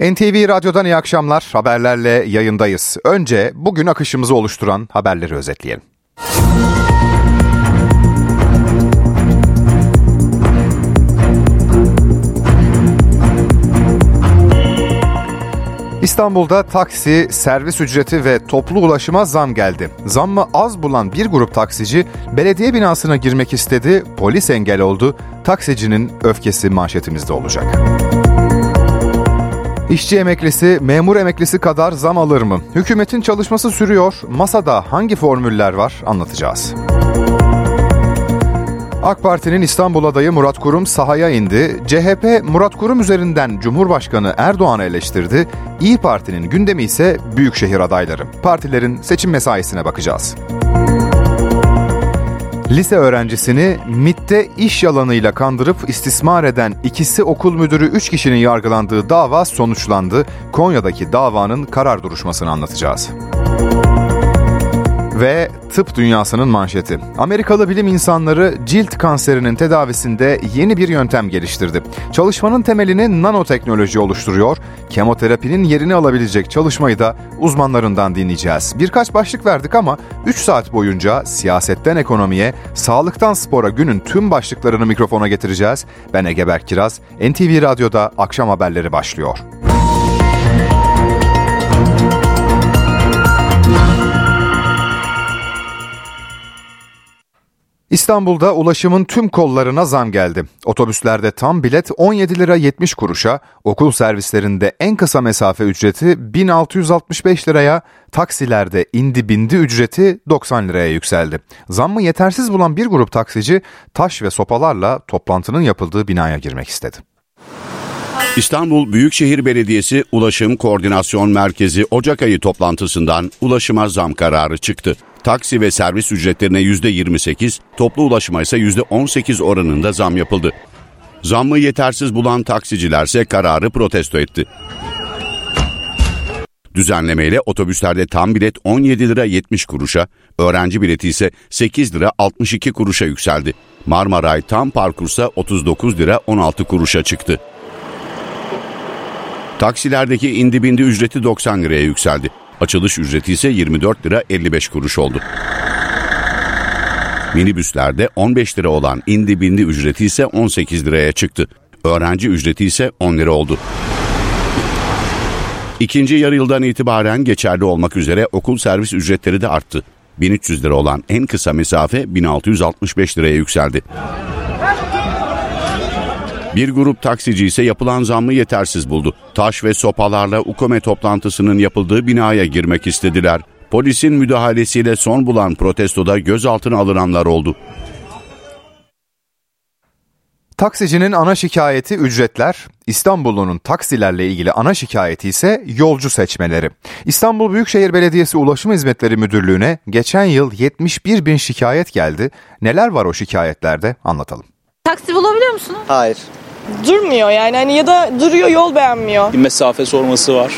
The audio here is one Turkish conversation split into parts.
NTV Radyo'dan iyi akşamlar. Haberlerle yayındayız. Önce bugün akışımızı oluşturan haberleri özetleyelim. İstanbul'da taksi, servis ücreti ve toplu ulaşıma zam geldi. Zammı az bulan bir grup taksici belediye binasına girmek istedi, polis engel oldu. Taksicinin öfkesi manşetimizde olacak. İşçi emeklisi, memur emeklisi kadar zam alır mı? Hükümetin çalışması sürüyor. Masada hangi formüller var anlatacağız. AK Parti'nin İstanbul adayı Murat Kurum sahaya indi. CHP Murat Kurum üzerinden Cumhurbaşkanı Erdoğan'ı eleştirdi. İyi Parti'nin gündemi ise büyükşehir adayları. Partilerin seçim mesaisine bakacağız. Lise öğrencisini MIT'te iş yalanıyla kandırıp istismar eden ikisi okul müdürü 3 kişinin yargılandığı dava sonuçlandı. Konya'daki davanın karar duruşmasını anlatacağız. Ve tıp dünyasının manşeti. Amerikalı bilim insanları cilt kanserinin tedavisinde yeni bir yöntem geliştirdi. Çalışmanın temelini nanoteknoloji oluşturuyor. Kemoterapinin yerini alabilecek çalışmayı da uzmanlarından dinleyeceğiz. Birkaç başlık verdik ama 3 saat boyunca siyasetten ekonomiye, sağlıktan spora günün tüm başlıklarını mikrofona getireceğiz. Ben Ege Berk Kiraz, NTV Radyo'da akşam haberleri başlıyor. İstanbul'da ulaşımın tüm kollarına zam geldi. Otobüslerde tam bilet 17 lira 70 kuruşa, okul servislerinde en kısa mesafe ücreti 1665 liraya, taksilerde indi bindi ücreti 90 liraya yükseldi. Zammı yetersiz bulan bir grup taksici taş ve sopalarla toplantının yapıldığı binaya girmek istedi. İstanbul Büyükşehir Belediyesi Ulaşım Koordinasyon Merkezi Ocak ayı toplantısından ulaşıma zam kararı çıktı. Taksi ve servis ücretlerine %28, toplu ulaşıma ise %18 oranında zam yapıldı. Zammı yetersiz bulan taksicilerse kararı protesto etti. Düzenlemeyle otobüslerde tam bilet 17 lira 70 kuruşa, öğrenci bileti ise 8 lira 62 kuruşa yükseldi. Marmaray tam parkursa 39 lira 16 kuruşa çıktı. Taksilerdeki indi bindi ücreti 90 liraya yükseldi. Açılış ücreti ise 24 lira 55 kuruş oldu. Minibüslerde 15 lira olan indi bindi ücreti ise 18 liraya çıktı. Öğrenci ücreti ise 10 lira oldu. İkinci yarı yıldan itibaren geçerli olmak üzere okul servis ücretleri de arttı. 1300 lira olan en kısa mesafe 1665 liraya yükseldi. Bir grup taksici ise yapılan zammı yetersiz buldu. Taş ve sopalarla UKOME toplantısının yapıldığı binaya girmek istediler. Polisin müdahalesiyle son bulan protestoda gözaltına alınanlar oldu. Taksicinin ana şikayeti ücretler, İstanbul'un taksilerle ilgili ana şikayeti ise yolcu seçmeleri. İstanbul Büyükşehir Belediyesi Ulaşım Hizmetleri Müdürlüğü'ne geçen yıl 71 bin şikayet geldi. Neler var o şikayetlerde anlatalım. Taksi bulabiliyor musunuz? Hayır. Durmuyor yani hani ya da duruyor yol beğenmiyor. mesafe sorması var.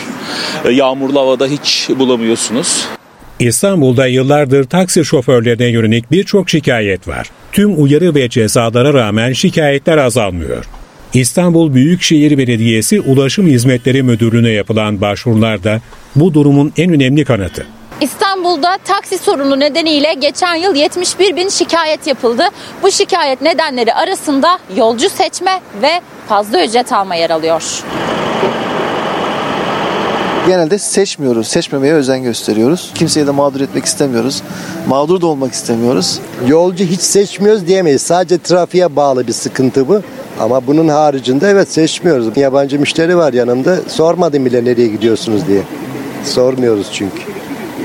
E, Yağmurlu havada hiç bulamıyorsunuz. İstanbul'da yıllardır taksi şoförlerine yönelik birçok şikayet var. Tüm uyarı ve cezalara rağmen şikayetler azalmıyor. İstanbul Büyükşehir Belediyesi Ulaşım Hizmetleri Müdürlüğü'ne yapılan başvurularda bu durumun en önemli kanıtı. İstanbul'da taksi sorunu nedeniyle geçen yıl 71 bin şikayet yapıldı. Bu şikayet nedenleri arasında yolcu seçme ve fazla ücret alma yer alıyor. Genelde seçmiyoruz. Seçmemeye özen gösteriyoruz. Kimseyi de mağdur etmek istemiyoruz. Mağdur da olmak istemiyoruz. Yolcu hiç seçmiyoruz diyemeyiz. Sadece trafiğe bağlı bir sıkıntı bu. Ama bunun haricinde evet seçmiyoruz. Yabancı müşteri var yanımda. Sormadım bile nereye gidiyorsunuz diye. Sormuyoruz çünkü.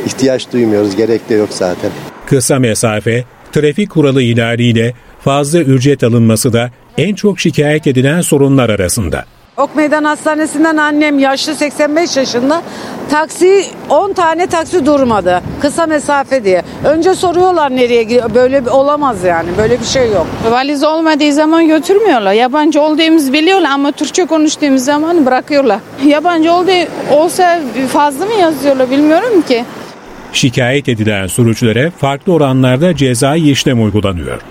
İhtiyaç duymuyoruz. Gerek de yok zaten. Kısa mesafe, trafik kuralı ihlaliyle fazla ücret alınması da en çok şikayet edilen sorunlar arasında. Ok Meydan Hastanesi'nden annem yaşlı 85 yaşında. Taksi 10 tane taksi durmadı. Kısa mesafe diye. Önce soruyorlar nereye gidiyor. Böyle bir olamaz yani. Böyle bir şey yok. Valiz olmadığı zaman götürmüyorlar. Yabancı olduğumuzu biliyorlar ama Türkçe konuştuğumuz zaman bırakıyorlar. Yabancı olduğu olsa fazla mı yazıyorlar bilmiyorum ki. Şikayet edilen sürücülere farklı oranlarda cezai işlem uygulanıyor.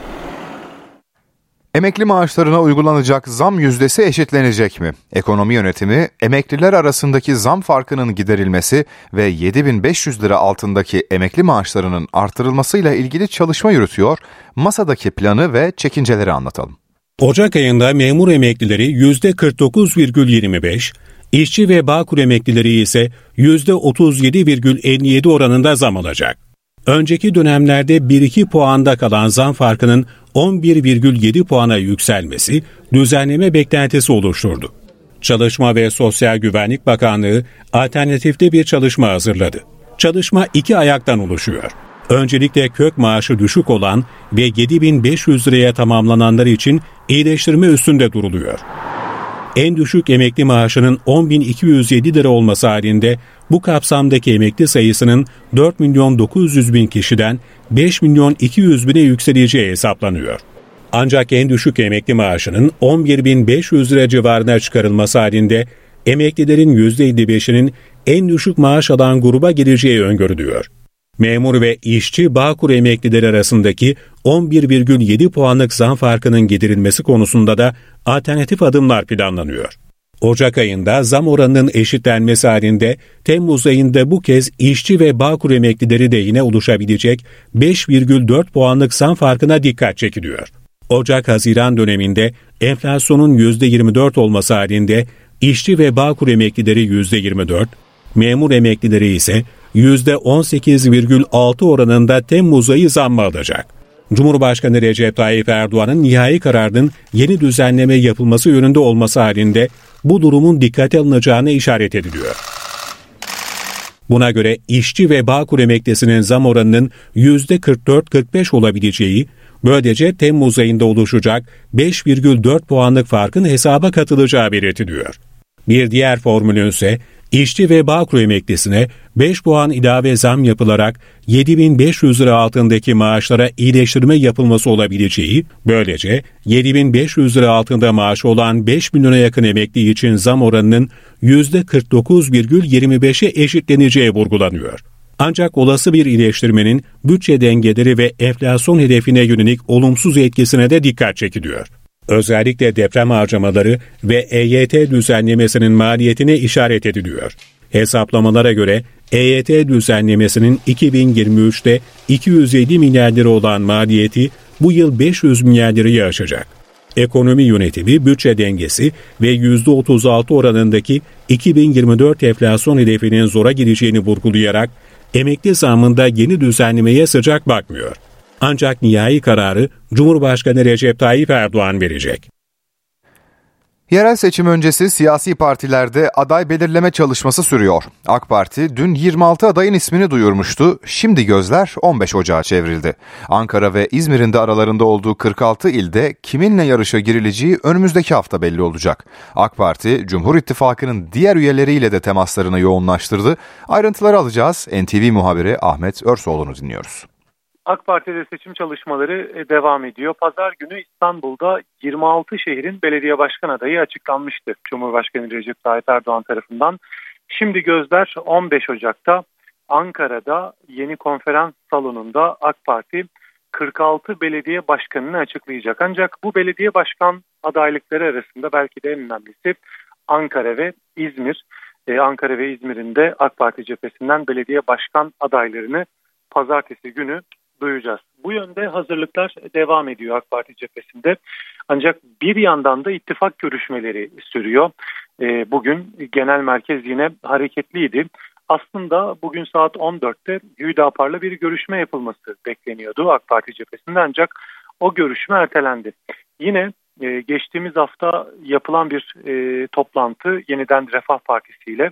Emekli maaşlarına uygulanacak zam yüzdesi eşitlenecek mi? Ekonomi yönetimi, emekliler arasındaki zam farkının giderilmesi ve 7500 lira altındaki emekli maaşlarının artırılmasıyla ilgili çalışma yürütüyor. Masadaki planı ve çekinceleri anlatalım. Ocak ayında memur emeklileri %49,25, işçi ve bağkur emeklileri ise %37,57 oranında zam alacak. Önceki dönemlerde 1-2 puanda kalan zam farkının 11,7 puana yükselmesi düzenleme beklentisi oluşturdu. Çalışma ve Sosyal Güvenlik Bakanlığı alternatifte bir çalışma hazırladı. Çalışma iki ayaktan oluşuyor. Öncelikle kök maaşı düşük olan ve 7500 liraya tamamlananlar için iyileştirme üstünde duruluyor. En düşük emekli maaşının 10.207 lira olması halinde bu kapsamdaki emekli sayısının 4 milyon 900 bin kişiden 5 milyon 200 bine yükseleceği hesaplanıyor. Ancak en düşük emekli maaşının 11.500 lira civarına çıkarılması halinde emeklilerin %55'inin en düşük maaş alan gruba gireceği öngörülüyor. Memur ve işçi Bağkur emeklileri arasındaki 11,7 puanlık zam farkının giderilmesi konusunda da alternatif adımlar planlanıyor. Ocak ayında zam oranının eşitlenmesi halinde Temmuz ayında bu kez işçi ve Bağkur emeklileri de yine oluşabilecek 5,4 puanlık zam farkına dikkat çekiliyor. Ocak-Haziran döneminde enflasyonun %24 olması halinde işçi ve Bağkur emeklileri %24, memur emeklileri ise %18,6 oranında Temmuz ayı zammı alacak. Cumhurbaşkanı Recep Tayyip Erdoğan'ın nihai kararının yeni düzenleme yapılması yönünde olması halinde bu durumun dikkate alınacağına işaret ediliyor. Buna göre işçi ve Bağkur emeklisinin zam oranının %44-45 olabileceği, böylece Temmuz ayında oluşacak 5,4 puanlık farkın hesaba katılacağı belirtiliyor. Bir diğer formülün ise İşçi ve Bağkur emeklisine 5 puan ilave zam yapılarak 7500 lira altındaki maaşlara iyileştirme yapılması olabileceği, böylece 7500 lira altında maaş olan 5 milyona yakın emekli için zam oranının %49,25'e eşitleneceği vurgulanıyor. Ancak olası bir iyileştirmenin bütçe dengeleri ve enflasyon hedefine yönelik olumsuz etkisine de dikkat çekiliyor. Özellikle deprem harcamaları ve EYT düzenlemesinin maliyetine işaret ediliyor. Hesaplamalara göre EYT düzenlemesinin 2023'te 250 milyar lira olan maliyeti bu yıl 500 milyar lirayı aşacak. Ekonomi yönetimi, bütçe dengesi ve %36 oranındaki 2024 enflasyon hedefinin zora gireceğini vurgulayarak emekli zamında yeni düzenlemeye sıcak bakmıyor. Ancak nihai kararı Cumhurbaşkanı Recep Tayyip Erdoğan verecek. Yerel seçim öncesi siyasi partilerde aday belirleme çalışması sürüyor. AK Parti dün 26 adayın ismini duyurmuştu. Şimdi gözler 15 Ocağı çevrildi. Ankara ve İzmir'in de aralarında olduğu 46 ilde kiminle yarışa girileceği önümüzdeki hafta belli olacak. AK Parti, Cumhur İttifakı'nın diğer üyeleriyle de temaslarını yoğunlaştırdı. Ayrıntıları alacağız. NTV muhabiri Ahmet Örsoğlu'nu dinliyoruz. AK Parti'de seçim çalışmaları e, devam ediyor. Pazar günü İstanbul'da 26 şehrin belediye başkan adayı açıklanmıştı Cumhurbaşkanı Recep Tayyip Erdoğan tarafından. Şimdi gözler 15 Ocak'ta Ankara'da yeni konferans salonunda AK Parti 46 belediye başkanını açıklayacak. Ancak bu belediye başkan adaylıkları arasında belki de en önemlisi Ankara ve İzmir. Ee, Ankara ve İzmir'in de AK Parti cephesinden belediye başkan adaylarını pazartesi günü duyacağız. Bu yönde hazırlıklar devam ediyor AK Parti cephesinde. Ancak bir yandan da ittifak görüşmeleri sürüyor. E, bugün genel merkez yine hareketliydi. Aslında bugün saat 14'te Hüdapar'la bir görüşme yapılması bekleniyordu AK Parti cephesinde ancak o görüşme ertelendi. Yine e, geçtiğimiz hafta yapılan bir e, toplantı yeniden Refah Partisi ile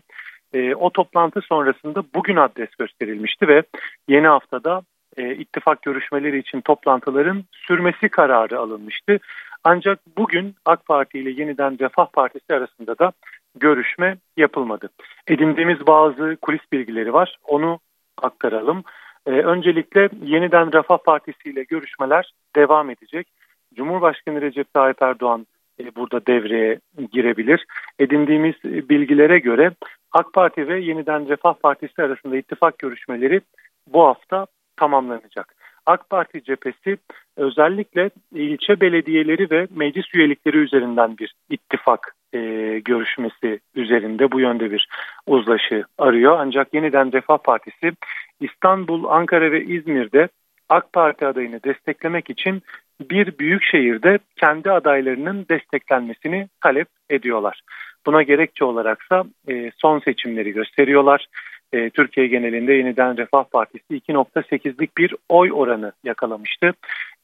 e, o toplantı sonrasında bugün adres gösterilmişti ve yeni haftada e, ittifak görüşmeleri için toplantıların sürmesi kararı alınmıştı. Ancak bugün AK Parti ile yeniden Refah Partisi arasında da görüşme yapılmadı. Edindiğimiz bazı kulis bilgileri var. Onu aktaralım. E, öncelikle yeniden Refah Partisi ile görüşmeler devam edecek. Cumhurbaşkanı Recep Tayyip Erdoğan e, burada devreye girebilir. Edindiğimiz bilgilere göre AK Parti ve yeniden Refah Partisi arasında ittifak görüşmeleri bu hafta tamamlanacak. AK Parti cephesi özellikle ilçe belediyeleri ve meclis üyelikleri üzerinden bir ittifak e, görüşmesi üzerinde bu yönde bir uzlaşı arıyor. Ancak yeniden Refah Partisi İstanbul, Ankara ve İzmir'de AK Parti adayını desteklemek için bir büyük şehirde kendi adaylarının desteklenmesini talep ediyorlar. Buna gerekçe olaraksa e, son seçimleri gösteriyorlar. E, Türkiye genelinde yeniden Refah Partisi 2.8'lik bir oy oranı yakalamıştı.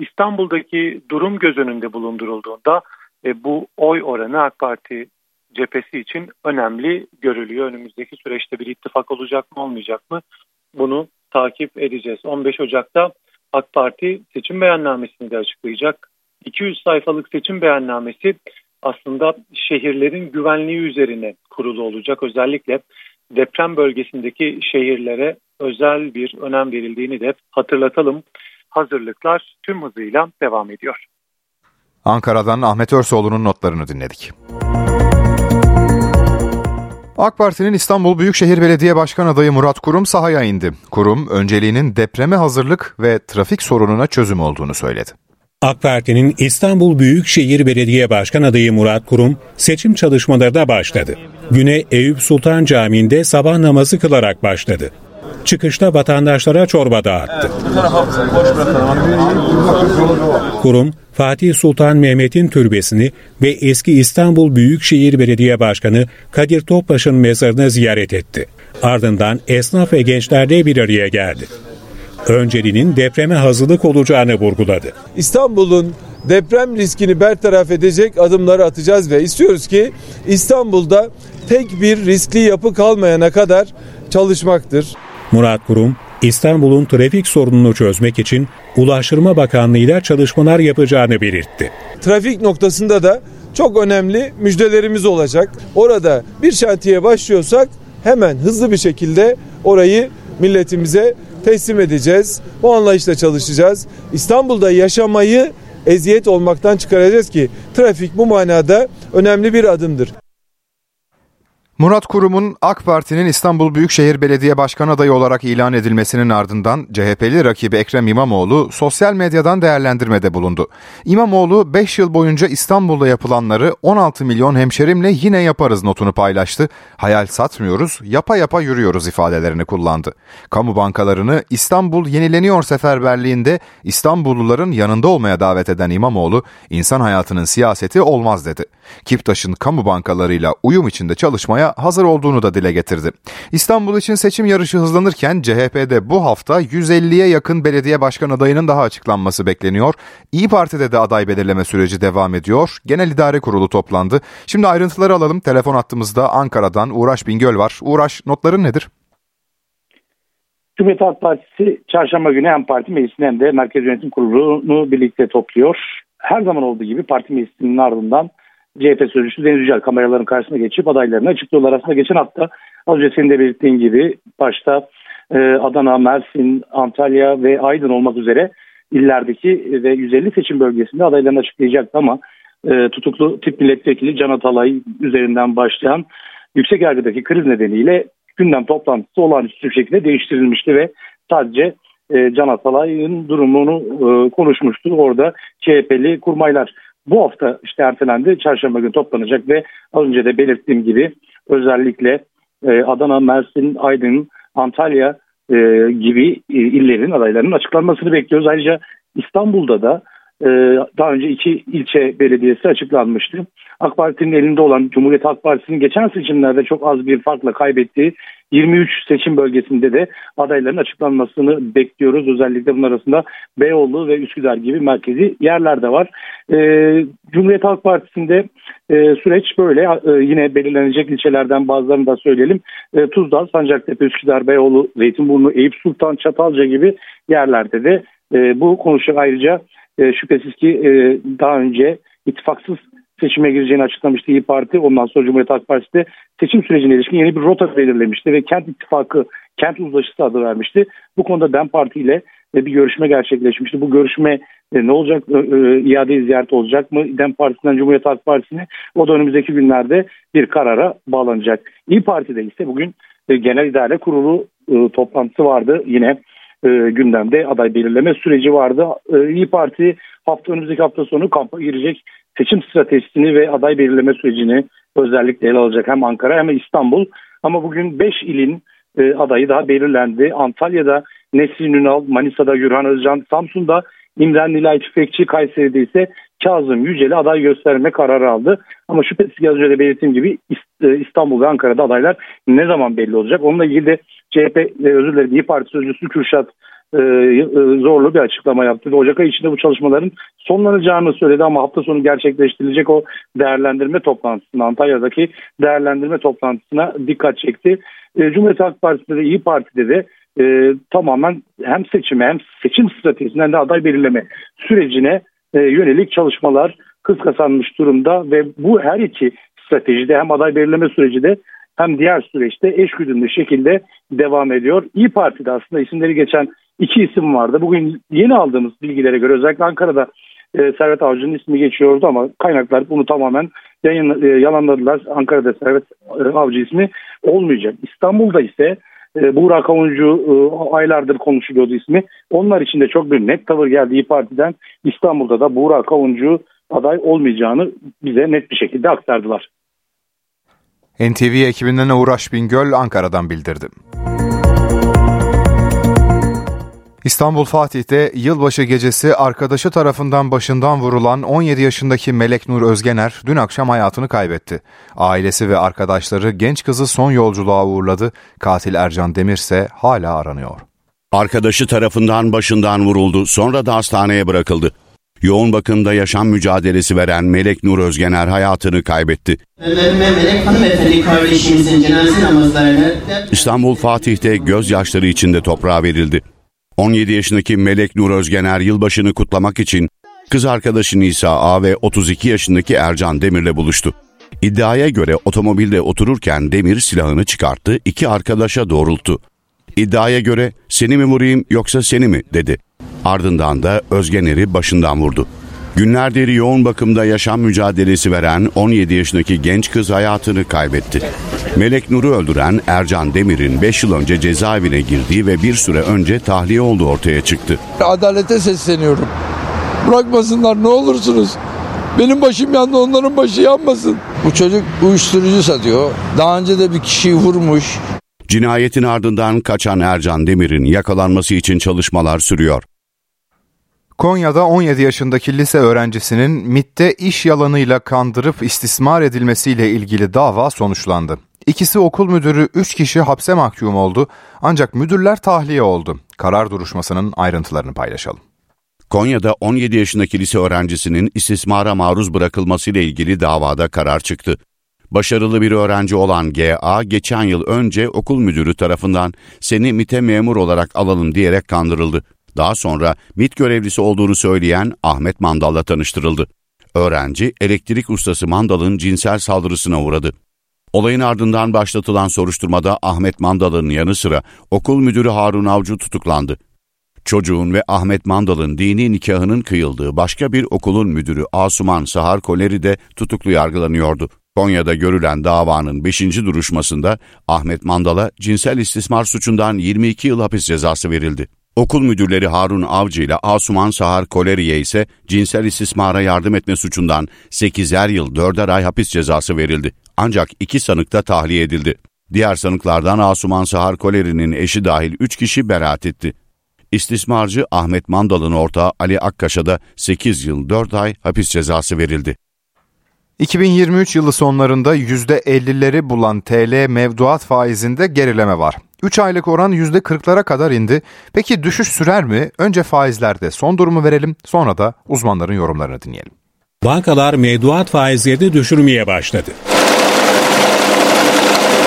İstanbul'daki durum göz önünde bulundurulduğunda e, bu oy oranı AK Parti cephesi için önemli görülüyor. Önümüzdeki süreçte bir ittifak olacak mı olmayacak mı bunu takip edeceğiz. 15 Ocak'ta AK Parti seçim beyannamesini de açıklayacak. 200 sayfalık seçim beyannamesi aslında şehirlerin güvenliği üzerine kurulu olacak. Özellikle deprem bölgesindeki şehirlere özel bir önem verildiğini de hatırlatalım. Hazırlıklar tüm hızıyla devam ediyor. Ankara'dan Ahmet Örsoğlu'nun notlarını dinledik. AK Parti'nin İstanbul Büyükşehir Belediye Başkan adayı Murat Kurum sahaya indi. Kurum, önceliğinin depreme hazırlık ve trafik sorununa çözüm olduğunu söyledi. AK Parti'nin İstanbul Büyükşehir Belediye Başkan adayı Murat Kurum seçim çalışmalarına başladı. Güne Eyüp Sultan Camii'nde sabah namazı kılarak başladı. Çıkışta vatandaşlara çorba dağıttı. Kurum, Fatih Sultan Mehmet'in türbesini ve eski İstanbul Büyükşehir Belediye Başkanı Kadir Topbaş'ın mezarını ziyaret etti. Ardından esnaf ve gençlerle bir araya geldi. Önceliğinin depreme hazırlık olacağını vurguladı. İstanbul'un deprem riskini bertaraf edecek adımları atacağız ve istiyoruz ki İstanbul'da tek bir riskli yapı kalmayana kadar çalışmaktır. Murat Kurum, İstanbul'un trafik sorununu çözmek için Ulaştırma Bakanlığı ile çalışmalar yapacağını belirtti. Trafik noktasında da çok önemli müjdelerimiz olacak. Orada bir şantiye başlıyorsak hemen hızlı bir şekilde orayı milletimize teslim edeceğiz. Bu anlayışla çalışacağız. İstanbul'da yaşamayı eziyet olmaktan çıkaracağız ki trafik bu manada önemli bir adımdır. Murat Kurum'un AK Parti'nin İstanbul Büyükşehir Belediye Başkan adayı olarak ilan edilmesinin ardından CHP'li rakibi Ekrem İmamoğlu sosyal medyadan değerlendirmede bulundu. İmamoğlu 5 yıl boyunca İstanbul'da yapılanları 16 milyon hemşerimle yine yaparız notunu paylaştı. Hayal satmıyoruz, yapa yapa yürüyoruz ifadelerini kullandı. Kamu bankalarını İstanbul yenileniyor seferberliğinde İstanbulluların yanında olmaya davet eden İmamoğlu, insan hayatının siyaseti olmaz dedi. Kiptaş'ın kamu bankalarıyla uyum içinde çalışmaya hazır olduğunu da dile getirdi. İstanbul için seçim yarışı hızlanırken CHP'de bu hafta 150'ye yakın belediye başkan adayının daha açıklanması bekleniyor. İyi Parti'de de aday belirleme süreci devam ediyor. Genel İdare Kurulu toplandı. Şimdi ayrıntıları alalım. Telefon attığımızda Ankara'dan Uğraş Bingöl var. Uğraş notların nedir? Cumhuriyet Halk Partisi çarşamba günü hem parti meclisini hem de Merkez Yönetim Kurulu'nu birlikte topluyor. Her zaman olduğu gibi parti meclisinin ardından CHP sözcüsü Deniz Yücel kameraların karşısına geçip adaylarını açıklıyorlar. Aslında geçen hafta az önce senin de belirttiğin gibi başta e, Adana, Mersin, Antalya ve Aydın olmak üzere illerdeki ve 150 seçim bölgesinde adaylarını açıklayacaktı ama e, tutuklu tip milletvekili Can Atalay üzerinden başlayan yüksek yargıdaki kriz nedeniyle gündem toplantısı olağanüstü bir şekilde değiştirilmişti ve sadece e, Can Atalay'ın durumunu e, konuşmuştu. Orada CHP'li kurmaylar bu hafta işte ertelendi. Çarşamba günü toplanacak ve az önce de belirttiğim gibi özellikle e, Adana, Mersin, Aydın, Antalya e, gibi e, illerin adaylarının açıklanmasını bekliyoruz. Ayrıca İstanbul'da da daha önce iki ilçe belediyesi açıklanmıştı. AK Parti'nin elinde olan Cumhuriyet Halk Partisi'nin geçen seçimlerde çok az bir farkla kaybettiği 23 seçim bölgesinde de adayların açıklanmasını bekliyoruz. Özellikle bunun arasında Beyoğlu ve Üsküdar gibi merkezi yerler de var. Ee, Cumhuriyet Halk Partisi'nde e, süreç böyle. E, yine belirlenecek ilçelerden bazılarını da söyleyelim. E, Tuzla, Sancaktepe, Üsküdar, Beyoğlu, Zeytinburnu, Eyüp Sultan, Çatalca gibi yerlerde de e, bu konuşacak ayrıca e, şüphesiz ki e, daha önce ittifaksız seçime gireceğini açıklamıştı İyi Parti. Ondan sonra Cumhuriyet Halk Partisi de seçim sürecine ilişkin yeni bir rota belirlemişti ve kent ittifakı, kent uzlaşısı adı vermişti. Bu konuda DEM Parti ile bir görüşme gerçekleşmişti. Bu görüşme e, ne olacak? E, e, iade ziyaret olacak mı? DEM Partisi'nden Cumhuriyet Halk Partisi'ne o da önümüzdeki günlerde bir karara bağlanacak. İyi Parti'de ise bugün genel idare kurulu toplantısı vardı. Yine gündemde aday belirleme süreci vardı. İyi Parti hafta önümüzdeki hafta sonu kampa girecek seçim stratejisini ve aday belirleme sürecini özellikle ele alacak hem Ankara hem İstanbul. Ama bugün 5 ilin e, adayı daha belirlendi. Antalya'da Nesrin Ünal, Manisa'da Gürhan Özcan, Samsun'da İmren Nilay Tüfekçi, Kayseri'de ise Kazım Yücel'i aday gösterme kararı aldı. Ama şüphesiz az önce belirttiğim gibi e, İstanbul ve Ankara'da adaylar ne zaman belli olacak? Onunla ilgili de CHP, e, özür dilerim İYİ Parti Sözcüsü Kürşat e, zorlu bir açıklama yaptı ve Ocak ayı içinde bu çalışmaların sonlanacağını söyledi ama hafta sonu gerçekleştirilecek o değerlendirme toplantısına Antalya'daki değerlendirme toplantısına dikkat çekti. Cumhuriyet Halk Partisi'de de İyi Parti'de de e, tamamen hem seçime hem seçim stratejisinden de aday belirleme sürecine e, yönelik çalışmalar kız kazanmış durumda ve bu her iki stratejide hem aday belirleme süreci de hem diğer süreçte eşgüdümlü şekilde devam ediyor. İyi Parti'de aslında isimleri geçen iki isim vardı. Bugün yeni aldığımız bilgilere göre özellikle Ankara'da e, Servet Avcı'nın ismi geçiyordu ama kaynaklar bunu tamamen yayın, e, yalanladılar. Ankara'da Servet e, Avcı ismi olmayacak. İstanbul'da ise e, Buğra Kavuncu e, aylardır konuşuluyordu ismi. Onlar için de çok bir net tavır geldi İYİ Parti'den. İstanbul'da da Buğra Kavuncu aday olmayacağını bize net bir şekilde aktardılar. NTV ekibinden Uğraş Bingöl Ankara'dan bildirdi. İstanbul Fatih'te yılbaşı gecesi arkadaşı tarafından başından vurulan 17 yaşındaki Melek Nur Özgener dün akşam hayatını kaybetti. Ailesi ve arkadaşları genç kızı son yolculuğa uğurladı. Katil Ercan Demir ise hala aranıyor. Arkadaşı tarafından başından vuruldu, sonra da hastaneye bırakıldı. Yoğun bakımda yaşam mücadelesi veren Melek Nur Özgener hayatını kaybetti. İstanbul Fatih'te gözyaşları içinde toprağa verildi. 17 yaşındaki Melek Nur Özgener yılbaşını kutlamak için kız arkadaşı Nisa A ve 32 yaşındaki Ercan Demir'le buluştu. İddiaya göre otomobilde otururken Demir silahını çıkarttı, iki arkadaşa doğrulttu. İddiaya göre seni mi vurayım yoksa seni mi dedi. Ardından da Özgener'i başından vurdu. Günlerdir yoğun bakımda yaşam mücadelesi veren 17 yaşındaki genç kız hayatını kaybetti. Melek Nur'u öldüren Ercan Demir'in 5 yıl önce cezaevine girdiği ve bir süre önce tahliye olduğu ortaya çıktı. Adalete sesleniyorum. Bırakmasınlar ne olursunuz. Benim başım yandı onların başı yanmasın. Bu çocuk uyuşturucu satıyor. Daha önce de bir kişiyi vurmuş. Cinayetin ardından kaçan Ercan Demir'in yakalanması için çalışmalar sürüyor. Konya'da 17 yaşındaki lise öğrencisinin MIT'te iş yalanıyla kandırıp istismar edilmesiyle ilgili dava sonuçlandı. İkisi okul müdürü 3 kişi hapse mahkum oldu ancak müdürler tahliye oldu. Karar duruşmasının ayrıntılarını paylaşalım. Konya'da 17 yaşındaki lise öğrencisinin istismara maruz bırakılmasıyla ilgili davada karar çıktı. Başarılı bir öğrenci olan GA geçen yıl önce okul müdürü tarafından seni MIT'e memur olarak alalım diyerek kandırıldı. Daha sonra MIT görevlisi olduğunu söyleyen Ahmet Mandal'la tanıştırıldı. Öğrenci elektrik ustası Mandal'ın cinsel saldırısına uğradı. Olayın ardından başlatılan soruşturmada Ahmet Mandal'ın yanı sıra okul müdürü Harun Avcı tutuklandı. Çocuğun ve Ahmet Mandal'ın dini nikahının kıyıldığı başka bir okulun müdürü Asuman Sahar Koleri de tutuklu yargılanıyordu. Konya'da görülen davanın 5. duruşmasında Ahmet Mandal'a cinsel istismar suçundan 22 yıl hapis cezası verildi. Okul müdürleri Harun Avcı ile Asuman Sahar Koleriye ise cinsel istismara yardım etme suçundan 8'er yıl 4'er ay hapis cezası verildi. Ancak iki sanık da tahliye edildi. Diğer sanıklardan Asuman Sahar Koleri'nin eşi dahil 3 kişi beraat etti. İstismarcı Ahmet Mandal'ın ortağı Ali Akkaş'a da 8 yıl 4 ay hapis cezası verildi. 2023 yılı sonlarında %50'leri bulan TL mevduat faizinde gerileme var. 3 aylık oran %40'lara kadar indi. Peki düşüş sürer mi? Önce faizlerde son durumu verelim, sonra da uzmanların yorumlarını dinleyelim. Bankalar mevduat faizlerini düşürmeye başladı.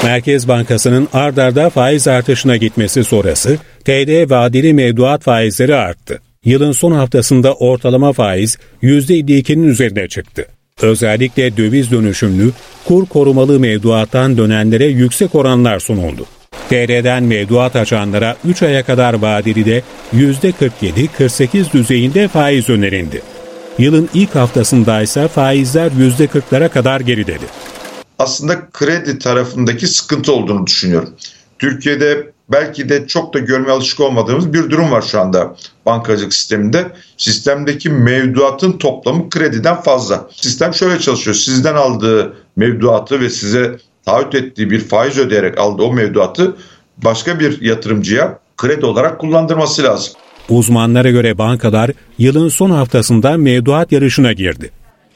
Merkez Bankası'nın ard arda faiz artışına gitmesi sonrası TD vadeli mevduat faizleri arttı. Yılın son haftasında ortalama faiz %52'nin üzerine çıktı. Özellikle döviz dönüşümlü, kur korumalı mevduattan dönenlere yüksek oranlar sunuldu. TR'den mevduat açanlara 3 aya kadar vadeli de %47-48 düzeyinde faiz önerildi. Yılın ilk haftasında ise faizler %40'lara kadar geriledi. Aslında kredi tarafındaki sıkıntı olduğunu düşünüyorum. Türkiye'de belki de çok da görmeye alışık olmadığımız bir durum var şu anda bankacılık sisteminde. Sistemdeki mevduatın toplamı krediden fazla. Sistem şöyle çalışıyor. Sizden aldığı mevduatı ve size taahhüt ettiği bir faiz ödeyerek aldığı o mevduatı başka bir yatırımcıya kredi olarak kullandırması lazım. Uzmanlara göre bankalar yılın son haftasında mevduat yarışına girdi.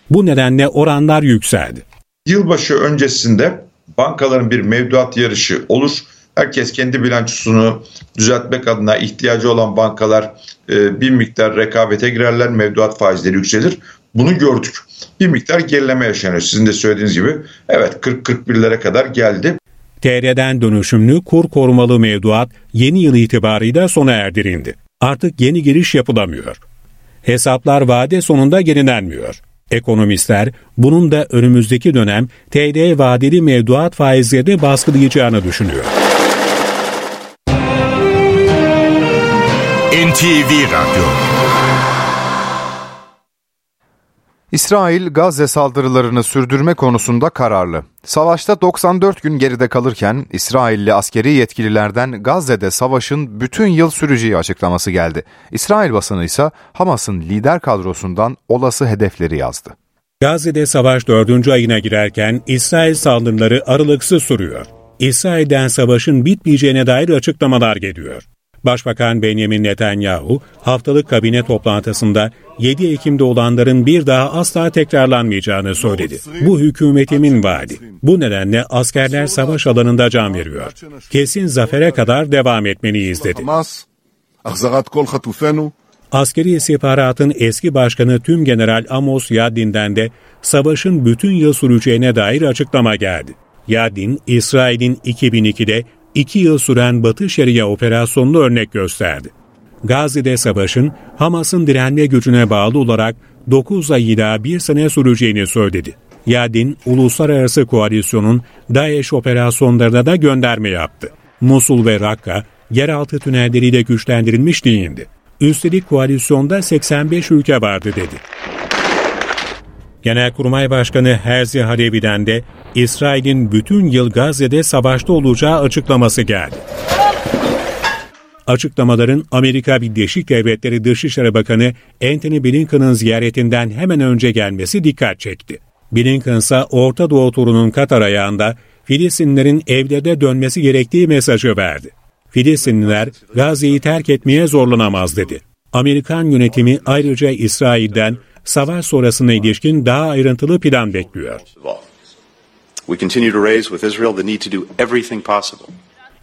Bu nedenle oranlar yükseldi. Yılbaşı öncesinde bankaların bir mevduat yarışı olur. Herkes kendi bilançosunu düzeltmek adına ihtiyacı olan bankalar e, bir miktar rekabete girerler, mevduat faizleri yükselir. Bunu gördük. Bir miktar gerileme yaşanıyor. Sizin de söylediğiniz gibi. Evet 40-41'lere kadar geldi. TR'den dönüşümlü kur korumalı mevduat yeni yıl itibarıyla sona erdirildi. Artık yeni giriş yapılamıyor. Hesaplar vade sonunda yenilenmiyor. Ekonomistler bunun da önümüzdeki dönem TD vadeli mevduat faizleri baskılayacağını düşünüyor. NTV Radyo İsrail Gazze saldırılarını sürdürme konusunda kararlı. Savaşta 94 gün geride kalırken İsrailli askeri yetkililerden Gazze'de savaşın bütün yıl süreceği açıklaması geldi. İsrail basını ise Hamas'ın lider kadrosundan olası hedefleri yazdı. Gazze'de savaş dördüncü ayına girerken İsrail saldırıları aralıksız sürüyor. İsrail'den savaşın bitmeyeceğine dair açıklamalar geliyor. Başbakan Benjamin Netanyahu haftalık kabine toplantısında 7 Ekim'de olanların bir daha asla tekrarlanmayacağını söyledi. Bu hükümetimin vaadi. Bu nedenle askerler savaş alanında can veriyor. Kesin zafere kadar devam etmeliyiz dedi. Askeri istihbaratın eski başkanı Tüm General Amos Yadin'den de savaşın bütün yıl süreceğine dair açıklama geldi. Yadin, İsrail'in 2002'de iki yıl süren Batı Şeria operasyonunu örnek gösterdi. Gazze'de savaşın Hamas'ın direnme gücüne bağlı olarak 9 ay ila 1 sene süreceğini söyledi. Yadin, uluslararası koalisyonun DAEŞ operasyonlarına da gönderme yaptı. Musul ve Rakka, yeraltı tünelleriyle güçlendirilmiş değildi. Üstelik koalisyonda 85 ülke vardı dedi. Genelkurmay Başkanı Herzi Halevi'den de İsrail'in bütün yıl Gazze'de savaşta olacağı açıklaması geldi. Açıklamaların Amerika Birleşik Devletleri Dışişleri Bakanı Anthony Blinken'ın ziyaretinden hemen önce gelmesi dikkat çekti. Blinken ise Orta Doğu turunun Katar ayağında Filistinlerin evlerde dönmesi gerektiği mesajı verdi. Filistinliler Gazze'yi terk etmeye zorlanamaz dedi. Amerikan yönetimi ayrıca İsrail'den savaş sonrasına ilişkin daha ayrıntılı plan bekliyor.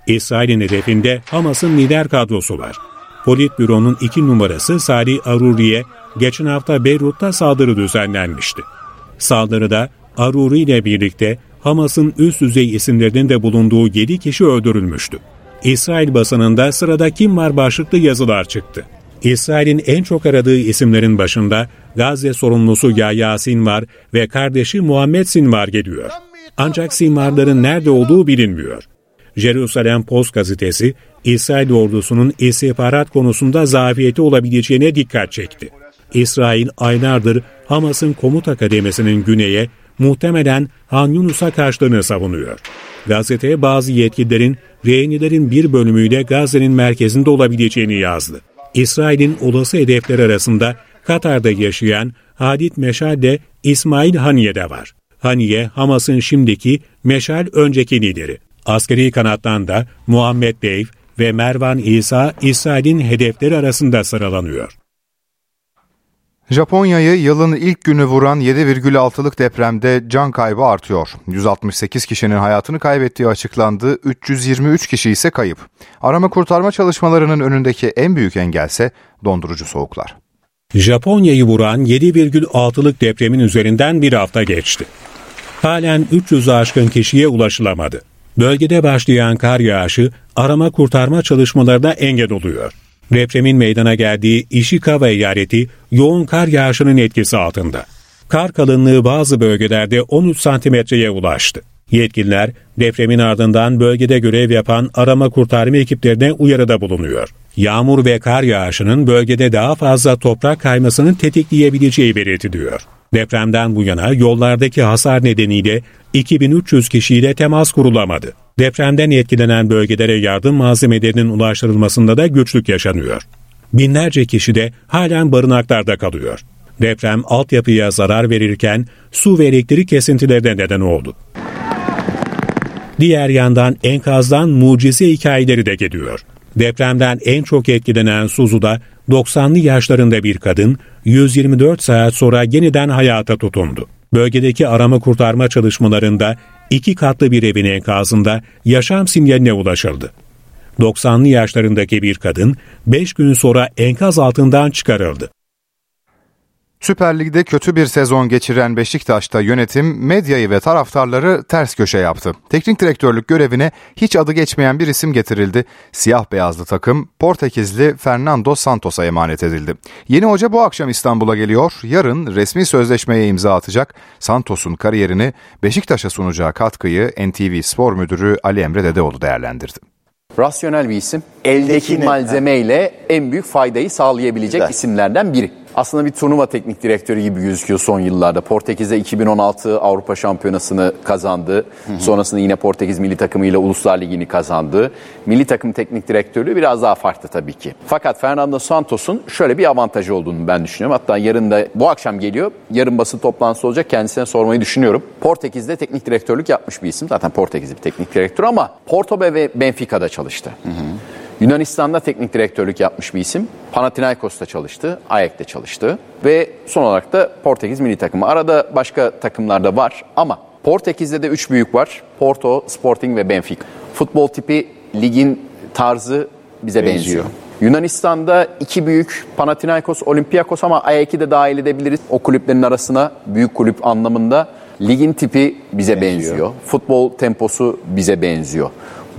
İsrail'in hedefinde Hamas'ın lider kadrosu var. Politbüro'nun iki numarası Sari Aruri'ye geçen hafta Beyrut'ta saldırı düzenlenmişti. Saldırıda Aruri ile birlikte Hamas'ın üst düzey isimlerinin de bulunduğu 7 kişi öldürülmüştü. İsrail basınında sırada kim var başlıklı yazılar çıktı. İsrail'in en çok aradığı isimlerin başında Gazze sorumlusu Yahya Sinvar ve kardeşi Muhammed Sinvar geliyor. Ancak Sinvarların nerede olduğu bilinmiyor. Jerusalem Post gazetesi, İsrail ordusunun istihbarat konusunda zafiyeti olabileceğine dikkat çekti. İsrail aylardır Hamas'ın komuta kademesinin güneye, muhtemelen Han Yunus'a kaçtığını savunuyor. Gazete bazı yetkililerin rehinilerin bir bölümüyle Gazze'nin merkezinde olabileceğini yazdı. İsrail'in olası hedefler arasında Katar'da yaşayan Hadit Meşal de İsmail Haniye de var. Haniye, Hamas'ın şimdiki Meşal önceki lideri. Askeri kanattan da Muhammed Beyf ve Mervan İsa İsrail'in hedefleri arasında sıralanıyor. Japonya'yı yılın ilk günü vuran 7,6'lık depremde can kaybı artıyor. 168 kişinin hayatını kaybettiği açıklandı, 323 kişi ise kayıp. Arama kurtarma çalışmalarının önündeki en büyük engelse dondurucu soğuklar. Japonya'yı vuran 7,6'lık depremin üzerinden bir hafta geçti. Halen 300'ü aşkın kişiye ulaşılamadı. Bölgede başlayan kar yağışı arama kurtarma çalışmalarına engel oluyor. Depremin meydana geldiği Ishikawa eyaleti yoğun kar yağışının etkisi altında. Kar kalınlığı bazı bölgelerde 13 santimetreye ulaştı. Yetkililer depremin ardından bölgede görev yapan arama kurtarma ekiplerine uyarıda bulunuyor. Yağmur ve kar yağışının bölgede daha fazla toprak kaymasını tetikleyebileceği belirtiliyor. Depremden bu yana yollardaki hasar nedeniyle 2300 kişiyle temas kurulamadı. Depremden etkilenen bölgelere yardım malzemelerinin ulaştırılmasında da güçlük yaşanıyor. Binlerce kişi de halen barınaklarda kalıyor. Deprem altyapıya zarar verirken su ve elektrik kesintileri de neden oldu. Diğer yandan enkazdan mucize hikayeleri de geliyor. Depremden en çok etkilenen Suzu'da 90'lı yaşlarında bir kadın 124 saat sonra yeniden hayata tutundu. Bölgedeki arama kurtarma çalışmalarında iki katlı bir evin enkazında yaşam sinyaline ulaşıldı. 90'lı yaşlarındaki bir kadın 5 gün sonra enkaz altından çıkarıldı. Süper Lig'de kötü bir sezon geçiren Beşiktaş'ta yönetim medyayı ve taraftarları ters köşe yaptı. Teknik direktörlük görevine hiç adı geçmeyen bir isim getirildi. Siyah beyazlı takım Portekizli Fernando Santos'a emanet edildi. Yeni hoca bu akşam İstanbul'a geliyor. Yarın resmi sözleşmeye imza atacak. Santos'un kariyerini Beşiktaş'a sunacağı katkıyı NTV Spor Müdürü Ali Emre Dedeoğlu değerlendirdi. Rasyonel bir isim. Eldeki malzemeyle en büyük faydayı sağlayabilecek Güzel. isimlerden biri aslında bir turnuva teknik direktörü gibi gözüküyor son yıllarda. Portekiz'de 2016 Avrupa Şampiyonası'nı kazandı. Hı hı. Sonrasında yine Portekiz milli takımıyla Uluslar Ligi'ni kazandı. Milli takım teknik direktörlüğü biraz daha farklı tabii ki. Fakat Fernando Santos'un şöyle bir avantajı olduğunu ben düşünüyorum. Hatta yarın da bu akşam geliyor. Yarın basın toplantısı olacak. Kendisine sormayı düşünüyorum. Portekiz'de teknik direktörlük yapmış bir isim. Zaten Portekiz'de bir teknik direktör ama Porto ve Benfica'da çalıştı. Hı hı. Yunanistan'da teknik direktörlük yapmış bir isim. Panathinaikos'ta çalıştı, Ajax'te çalıştı ve son olarak da Portekiz milli takımı. Arada başka takımlarda var ama Portekiz'de de üç büyük var. Porto, Sporting ve Benfica. Futbol tipi, ligin tarzı bize benziyor. benziyor. Yunanistan'da iki büyük Panathinaikos, Olympiakos ama Ajax'i de dahil edebiliriz. O kulüplerin arasına büyük kulüp anlamında. Ligin tipi bize benziyor. benziyor. Futbol temposu bize benziyor.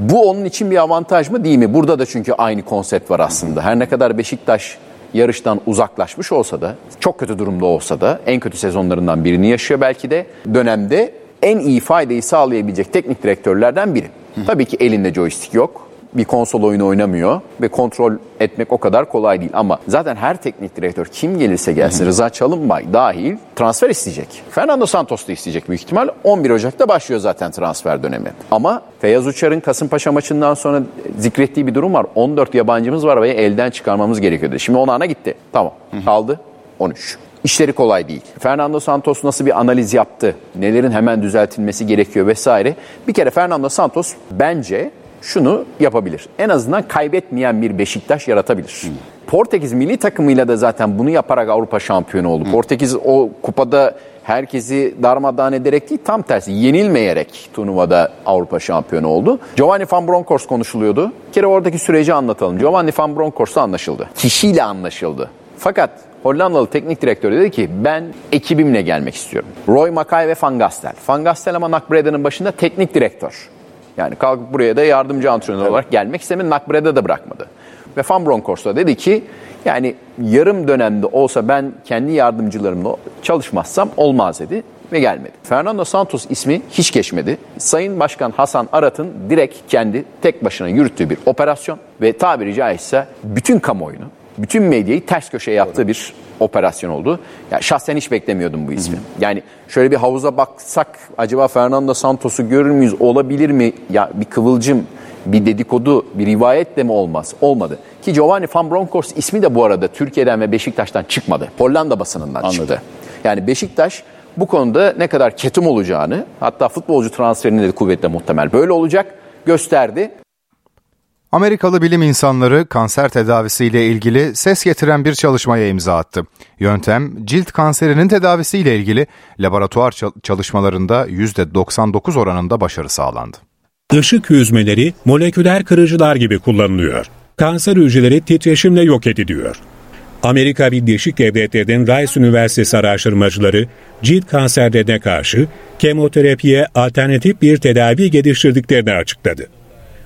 Bu onun için bir avantaj mı değil mi? Burada da çünkü aynı konsept var aslında. Her ne kadar Beşiktaş yarıştan uzaklaşmış olsa da, çok kötü durumda olsa da, en kötü sezonlarından birini yaşıyor belki de dönemde en iyi faydayı sağlayabilecek teknik direktörlerden biri. Tabii ki elinde joystick yok bir konsol oyunu oynamıyor ve kontrol etmek o kadar kolay değil. Ama zaten her teknik direktör kim gelirse gelsin Rıza Çalınbay dahil transfer isteyecek. Fernando Santos da isteyecek büyük ihtimal. 11 Ocak'ta başlıyor zaten transfer dönemi. Ama Feyyaz Uçar'ın Kasımpaşa maçından sonra zikrettiği bir durum var. 14 yabancımız var ve elden çıkarmamız gerekiyordu. Şimdi on ana gitti. Tamam kaldı 13. İşleri kolay değil. Fernando Santos nasıl bir analiz yaptı? Nelerin hemen düzeltilmesi gerekiyor vesaire. Bir kere Fernando Santos bence şunu yapabilir. En azından kaybetmeyen bir Beşiktaş yaratabilir. Hmm. Portekiz milli takımıyla da zaten bunu yaparak Avrupa şampiyonu oldu. Hmm. Portekiz o kupada herkesi darmadağın ederek değil tam tersi yenilmeyerek turnuvada Avrupa şampiyonu oldu. Giovanni Van Bronckhorst konuşuluyordu. Bir kere oradaki süreci anlatalım. Giovanni Van Bronckhorst'la anlaşıldı. Kişiyle anlaşıldı. Fakat Hollandalı teknik direktör dedi ki ben ekibimle gelmek istiyorum. Roy Makay ve Van Gastel. Van Gastel ama Nakbreda'nın başında teknik direktör. Yani kalkıp buraya da yardımcı antrenör evet. olarak gelmek istemedi. Nakbre'de de bırakmadı. Ve Van Bronckhorst'a dedi ki yani yarım dönemde olsa ben kendi yardımcılarımla çalışmazsam olmaz dedi ve gelmedi. Fernando Santos ismi hiç geçmedi. Sayın Başkan Hasan Arat'ın direkt kendi tek başına yürüttüğü bir operasyon ve tabiri caizse bütün kamuoyunu bütün medyayı ters köşeye yaptığı bir operasyon oldu. Ya şahsen hiç beklemiyordum bu ismi. Hı hı. Yani şöyle bir havuza baksak acaba Fernando Santos'u görür müyüz? Olabilir mi? Ya bir kıvılcım, bir dedikodu, bir rivayet de mi olmaz? Olmadı. Ki Giovanni Van Bronckhorst ismi de bu arada Türkiye'den ve Beşiktaş'tan çıkmadı. Hollanda basınından Anladım. çıktı. Yani Beşiktaş bu konuda ne kadar ketum olacağını hatta futbolcu transferinde de kuvvetle muhtemel böyle olacak gösterdi. Amerikalı bilim insanları kanser tedavisiyle ilgili ses getiren bir çalışmaya imza attı. Yöntem cilt kanserinin tedavisiyle ilgili laboratuvar çalışmalarında %99 oranında başarı sağlandı. Işık hüzmeleri moleküler kırıcılar gibi kullanılıyor. Kanser hücreleri titreşimle yok ediliyor. Amerika Birleşik Devletleri'nin Rice Üniversitesi araştırmacıları cilt kanserlerine karşı kemoterapiye alternatif bir tedavi geliştirdiklerini açıkladı.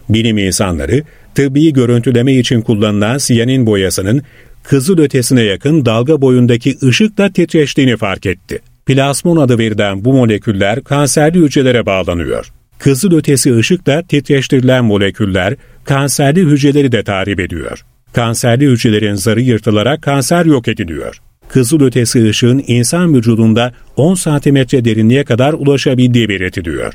Bilim insanları tıbbi görüntüleme için kullanılan siyanin boyasının kızıl ötesine yakın dalga boyundaki ışıkla titreştiğini fark etti. Plasmon adı verilen bu moleküller kanserli hücrelere bağlanıyor. Kızıl ötesi ışıkla titreştirilen moleküller kanserli hücreleri de tahrip ediyor. Kanserli hücrelerin zarı yırtılarak kanser yok ediliyor. kızılötesi ışığın insan vücudunda 10 santimetre derinliğe kadar ulaşabildiği belirtiliyor.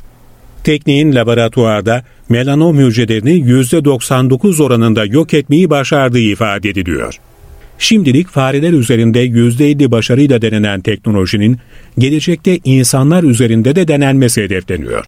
Tekniğin laboratuvarda melanom hücrelerini %99 oranında yok etmeyi başardığı ifade ediliyor. Şimdilik fareler üzerinde %50 başarıyla denenen teknolojinin gelecekte insanlar üzerinde de denenmesi hedefleniyor.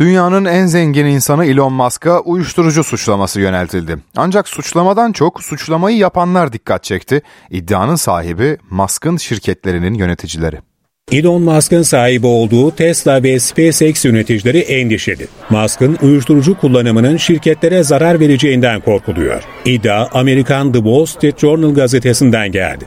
Dünyanın en zengin insanı Elon Musk'a uyuşturucu suçlaması yöneltildi. Ancak suçlamadan çok suçlamayı yapanlar dikkat çekti. İddianın sahibi Musk'ın şirketlerinin yöneticileri. Elon Musk'ın sahibi olduğu Tesla ve SpaceX yöneticileri endişeli. Musk'ın uyuşturucu kullanımının şirketlere zarar vereceğinden korkuluyor. İddia Amerikan The Wall Street Journal gazetesinden geldi.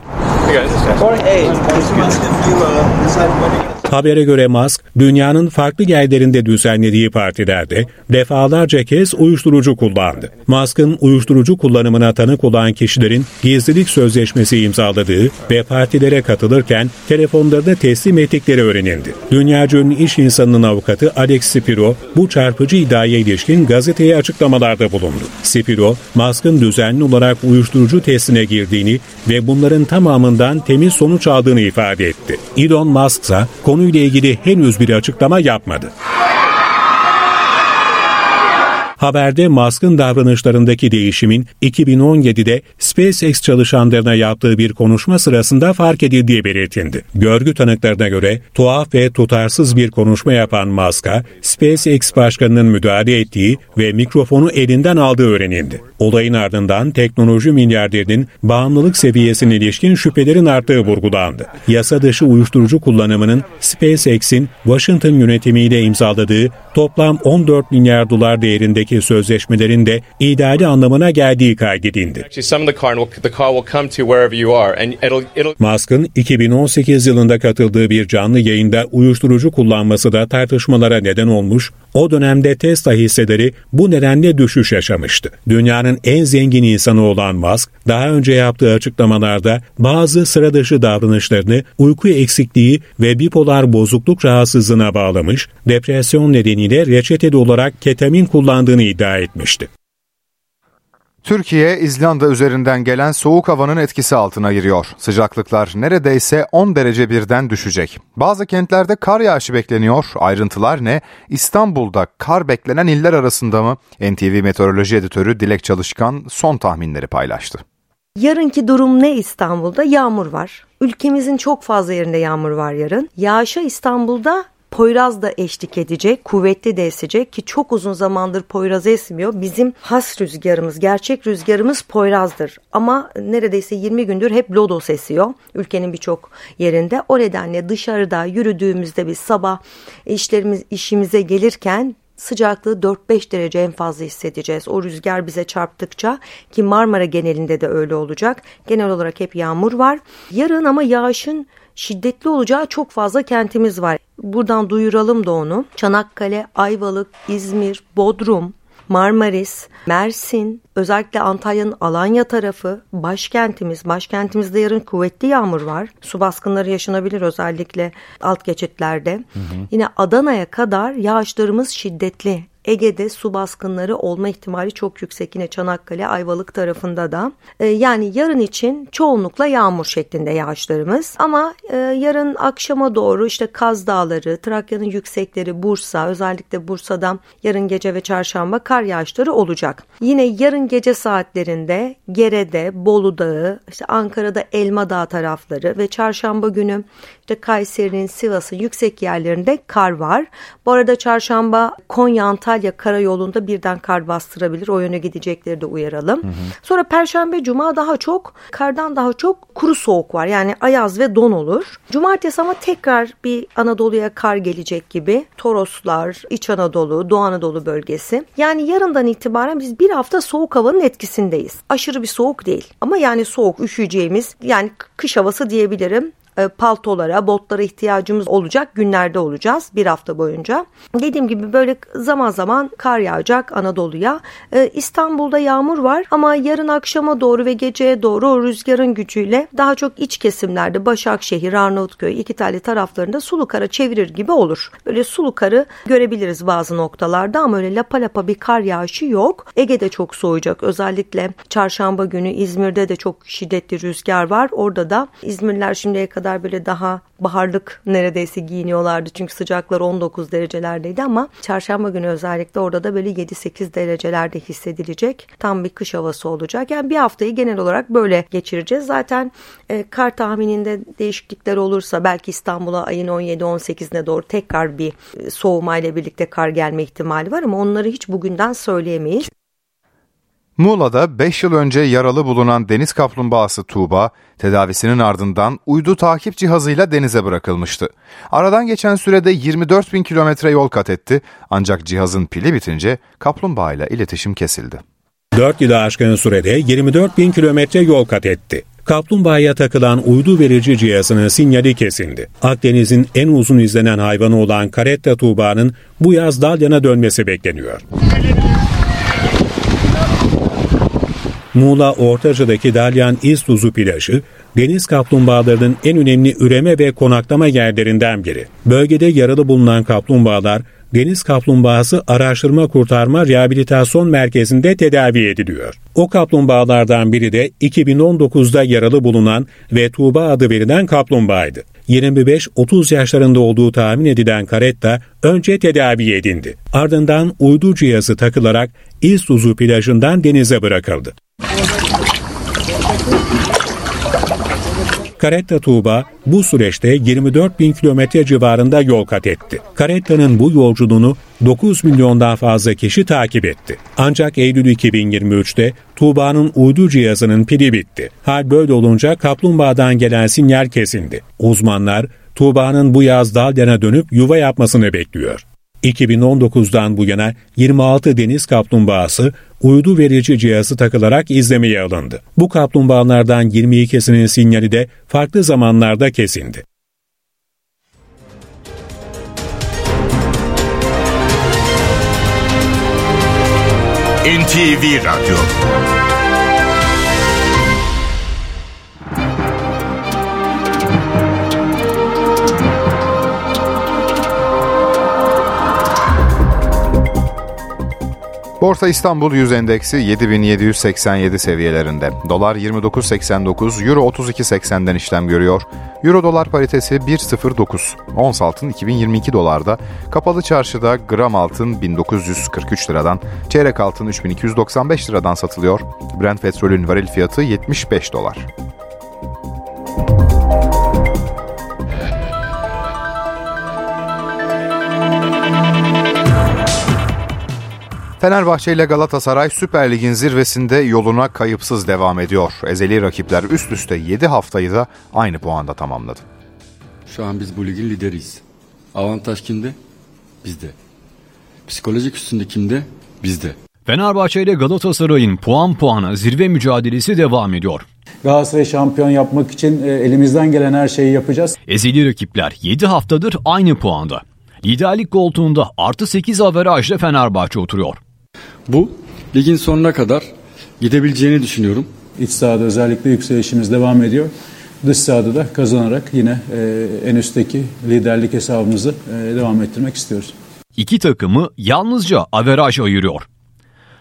Habere göre Musk, dünyanın farklı yerlerinde düzenlediği partilerde defalarca kez uyuşturucu kullandı. Musk'ın uyuşturucu kullanımına tanık olan kişilerin gizlilik sözleşmesi imzaladığı ve partilere katılırken telefonlarını teslim ettikleri öğrenildi. Dünyaca ünlü iş insanının avukatı Alex Spiro bu çarpıcı iddiaya ilişkin gazeteye açıklamalarda bulundu. Spiro, Musk'ın düzenli olarak uyuşturucu testine girdiğini ve bunların tamamından temiz sonuç aldığını ifade etti. Elon Musk ise konuyla ilgili henüz bir açıklama yapmadı. Haberde Musk'ın davranışlarındaki değişimin 2017'de SpaceX çalışanlarına yaptığı bir konuşma sırasında fark edildiği belirtildi. Görgü tanıklarına göre tuhaf ve tutarsız bir konuşma yapan Musk'a SpaceX başkanının müdahale ettiği ve mikrofonu elinden aldığı öğrenildi. Olayın ardından teknoloji milyarderinin bağımlılık seviyesine ilişkin şüphelerin arttığı vurgulandı. Yasa dışı uyuşturucu kullanımının SpaceX'in Washington yönetimiyle imzaladığı toplam 14 milyar dolar değerindeki sözleşmelerin de ideali anlamına geldiği kaydedildi. Musk'ın 2018 yılında katıldığı bir canlı yayında uyuşturucu kullanması da tartışmalara neden olmuş, o dönemde Tesla hisseleri bu nedenle düşüş yaşamıştı. Dünyanın en zengin insanı olan Musk, daha önce yaptığı açıklamalarda bazı sıra dışı davranışlarını uyku eksikliği ve bipolar bozukluk rahatsızlığına bağlamış, depresyon nedeniyle reçeteli olarak ketamin kullandığını iddia etmişti. Türkiye, İzlanda üzerinden gelen soğuk havanın etkisi altına giriyor. Sıcaklıklar neredeyse 10 derece birden düşecek. Bazı kentlerde kar yağışı bekleniyor. Ayrıntılar ne? İstanbul'da kar beklenen iller arasında mı? NTV Meteoroloji Editörü Dilek Çalışkan son tahminleri paylaştı. Yarınki durum ne İstanbul'da? Yağmur var. Ülkemizin çok fazla yerinde yağmur var yarın. Yağışa İstanbul'da Poyraz da eşlik edecek, kuvvetli de esecek ki çok uzun zamandır Poyraz esmiyor. Bizim has rüzgarımız, gerçek rüzgarımız Poyraz'dır. Ama neredeyse 20 gündür hep Lodos esiyor ülkenin birçok yerinde. O nedenle dışarıda yürüdüğümüzde biz sabah işlerimiz işimize gelirken sıcaklığı 4-5 derece en fazla hissedeceğiz. O rüzgar bize çarptıkça ki Marmara genelinde de öyle olacak. Genel olarak hep yağmur var. Yarın ama yağışın şiddetli olacağı çok fazla kentimiz var. Buradan duyuralım da onu. Çanakkale, Ayvalık, İzmir, Bodrum, Marmaris, Mersin, özellikle Antalya'nın Alanya tarafı, başkentimiz. Başkentimizde yarın kuvvetli yağmur var. Su baskınları yaşanabilir özellikle alt geçitlerde. Hı hı. Yine Adana'ya kadar yağışlarımız şiddetli. Ege'de su baskınları olma ihtimali çok yüksek yine Çanakkale, Ayvalık tarafında da. E, yani yarın için çoğunlukla yağmur şeklinde yağışlarımız ama e, yarın akşama doğru işte Kaz Dağları, Trakya'nın yüksekleri, Bursa özellikle Bursa'da yarın gece ve çarşamba kar yağışları olacak. Yine yarın gece saatlerinde Gere'de, Bolu Dağı, işte Ankara'da Elma Dağı tarafları ve çarşamba günü işte Kayseri'nin, Sivas'ın yüksek yerlerinde kar var. Bu arada çarşamba Konya, Antalya karayolunda birden kar bastırabilir. O yöne gidecekleri de uyaralım. Hı hı. Sonra Perşembe, Cuma daha çok kardan daha çok kuru soğuk var. Yani ayaz ve don olur. Cumartesi ama tekrar bir Anadolu'ya kar gelecek gibi. Toroslar, İç Anadolu, Doğu Anadolu bölgesi. Yani yarından itibaren biz bir hafta soğuk havanın etkisindeyiz. Aşırı bir soğuk değil. Ama yani soğuk, üşüyeceğimiz yani kış havası diyebilirim paltolara, botlara ihtiyacımız olacak günlerde olacağız bir hafta boyunca. Dediğim gibi böyle zaman zaman kar yağacak Anadolu'ya. E, İstanbul'da yağmur var ama yarın akşama doğru ve geceye doğru o rüzgarın gücüyle daha çok iç kesimlerde Başakşehir, Arnavutköy, İkitali taraflarında sulu kara çevirir gibi olur. Böyle sulu karı görebiliriz bazı noktalarda ama öyle lapa lapa bir kar yağışı yok. Ege'de çok soğuyacak. Özellikle çarşamba günü İzmir'de de çok şiddetli rüzgar var. Orada da İzmirliler şimdiye kadar böyle daha baharlık neredeyse giyiniyorlardı. Çünkü sıcaklar 19 derecelerdeydi ama çarşamba günü özellikle orada da böyle 7-8 derecelerde hissedilecek. Tam bir kış havası olacak. Yani bir haftayı genel olarak böyle geçireceğiz. Zaten e, kar tahmininde değişiklikler olursa belki İstanbul'a ayın 17-18'ine doğru tekrar bir e, soğumayla birlikte kar gelme ihtimali var ama onları hiç bugünden söyleyemeyiz. Muğla'da 5 yıl önce yaralı bulunan deniz kaplumbağası Tuğba, tedavisinin ardından uydu takip cihazıyla denize bırakılmıştı. Aradan geçen sürede 24 bin kilometre yol kat etti ancak cihazın pili bitince kaplumbağa ile iletişim kesildi. 4 yılı aşkın sürede 24 bin kilometre yol kat etti. Kaplumbağaya takılan uydu verici cihazının sinyali kesindi. Akdeniz'in en uzun izlenen hayvanı olan karetta tuğbanın bu yaz Dalyan'a dönmesi bekleniyor. Muğla Ortaca'daki Dalyan İztuzu plajı, deniz kaplumbağalarının en önemli üreme ve konaklama yerlerinden biri. Bölgede yaralı bulunan kaplumbağalar, Deniz Kaplumbağası Araştırma Kurtarma Rehabilitasyon Merkezi'nde tedavi ediliyor. O kaplumbağalardan biri de 2019'da yaralı bulunan ve Tuğba adı verilen kaplumbağaydı. 25-30 yaşlarında olduğu tahmin edilen karetta önce tedavi edildi. Ardından uydu cihazı takılarak İztuzu plajından denize bırakıldı. Karetta Tuğba bu süreçte 24 bin kilometre civarında yol kat etti. Karetta'nın bu yolculuğunu 9 milyondan fazla kişi takip etti. Ancak Eylül 2023'te Tuğba'nın uydu cihazının pili bitti. Hal böyle olunca kaplumbağadan gelen sinyal kesildi. Uzmanlar Tuğba'nın bu yaz Dalyan'a dönüp yuva yapmasını bekliyor. 2019'dan bu yana 26 deniz kaplumbağası uydu verici cihazı takılarak izlemeye alındı. Bu kaplumbağalardan 22'sinin sinyali de farklı zamanlarda kesindi. NTV Radyo Borsa İstanbul Yüz Endeksi 7787 seviyelerinde. Dolar 29.89, Euro 32.80'den işlem görüyor. Euro dolar paritesi 1.09. Ons altın 2022 dolarda. Kapalı çarşıda gram altın 1943 liradan, çeyrek altın 3295 liradan satılıyor. Brent petrolün varil fiyatı 75 dolar. Fenerbahçe ile Galatasaray Süper Lig'in zirvesinde yoluna kayıpsız devam ediyor. Ezeli rakipler üst üste 7 haftayı da aynı puanda tamamladı. Şu an biz bu ligin lideriyiz. Avantaj kimde? Bizde. Psikolojik üstünde kimde? Bizde. Fenerbahçe ile Galatasaray'ın puan puana zirve mücadelesi devam ediyor. Galatasaray şampiyon yapmak için e, elimizden gelen her şeyi yapacağız. Ezeli rakipler 7 haftadır aynı puanda. Liderlik koltuğunda artı 8 averajla Fenerbahçe oturuyor. Bu ligin sonuna kadar gidebileceğini düşünüyorum. İç sahada özellikle yükselişimiz devam ediyor. Dış sahada da kazanarak yine e, en üstteki liderlik hesabımızı e, devam ettirmek istiyoruz. İki takımı yalnızca averaj ayırıyor.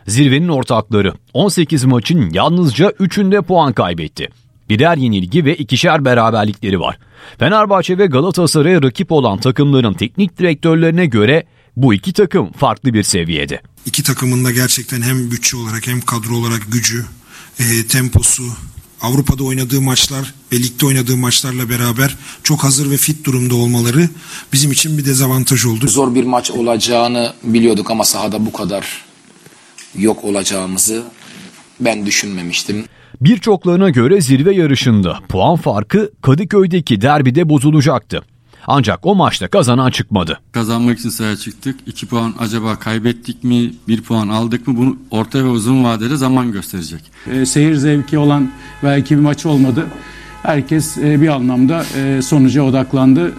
Zirvenin ortakları 18 maçın yalnızca 3'ünde puan kaybetti. Birer yenilgi ve ikişer beraberlikleri var. Fenerbahçe ve Galatasaray'a rakip olan takımların teknik direktörlerine göre bu iki takım farklı bir seviyede. İki takımın da gerçekten hem bütçe olarak hem kadro olarak gücü, e, temposu, Avrupa'da oynadığı maçlar ve ligde oynadığı maçlarla beraber çok hazır ve fit durumda olmaları bizim için bir dezavantaj oldu. Zor bir maç olacağını biliyorduk ama sahada bu kadar yok olacağımızı ben düşünmemiştim. Birçoklarına göre zirve yarışında puan farkı Kadıköy'deki derbide bozulacaktı. Ancak o maçta kazanan çıkmadı. Kazanmak için sahaya çıktık. 2 puan acaba kaybettik mi? 1 puan aldık mı? Bunu orta ve uzun vadede zaman gösterecek. E, seyir zevki olan belki bir maç olmadı. herkes e, bir anlamda e, sonuca odaklandı.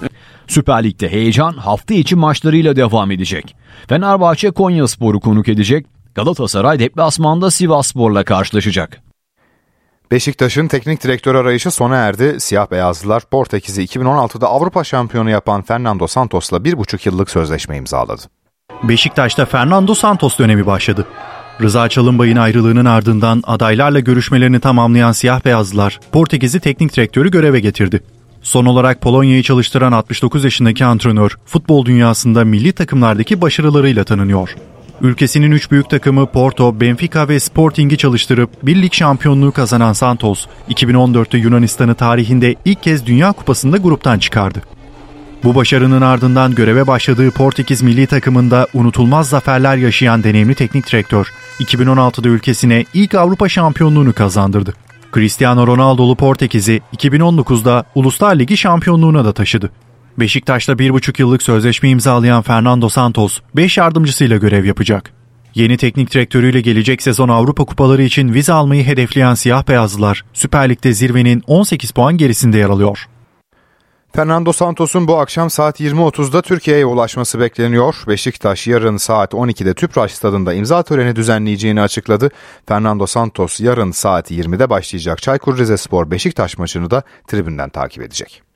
Süper Lig'de heyecan hafta içi maçlarıyla devam edecek. Fenerbahçe Konya Sporu konuk edecek. Galatasaray deplasmanda Sivas Spor'la karşılaşacak. Beşiktaş'ın teknik direktör arayışı sona erdi. Siyah beyazlılar Portekiz'i 2016'da Avrupa şampiyonu yapan Fernando Santos'la bir buçuk yıllık sözleşme imzaladı. Beşiktaş'ta Fernando Santos dönemi başladı. Rıza Çalınbay'ın ayrılığının ardından adaylarla görüşmelerini tamamlayan siyah beyazlılar Portekiz'i teknik direktörü göreve getirdi. Son olarak Polonya'yı çalıştıran 69 yaşındaki antrenör futbol dünyasında milli takımlardaki başarılarıyla tanınıyor. Ülkesinin üç büyük takımı Porto, Benfica ve Sporting'i çalıştırıp bir lig şampiyonluğu kazanan Santos, 2014'te Yunanistan'ı tarihinde ilk kez Dünya Kupası'nda gruptan çıkardı. Bu başarının ardından göreve başladığı Portekiz milli takımında unutulmaz zaferler yaşayan deneyimli teknik direktör, 2016'da ülkesine ilk Avrupa şampiyonluğunu kazandırdı. Cristiano Ronaldo'lu Portekiz'i 2019'da Uluslar Ligi şampiyonluğuna da taşıdı. Beşiktaş'ta bir buçuk yıllık sözleşme imzalayan Fernando Santos, 5 yardımcısıyla görev yapacak. Yeni teknik direktörüyle gelecek sezon Avrupa kupaları için vize almayı hedefleyen siyah beyazlılar, Süper Lig'de zirvenin 18 puan gerisinde yer alıyor. Fernando Santos'un bu akşam saat 20.30'da Türkiye'ye ulaşması bekleniyor. Beşiktaş yarın saat 12'de Tüpraş stadında imza töreni düzenleyeceğini açıkladı. Fernando Santos yarın saat 20'de başlayacak Çaykur Rizespor Beşiktaş maçını da tribünden takip edecek.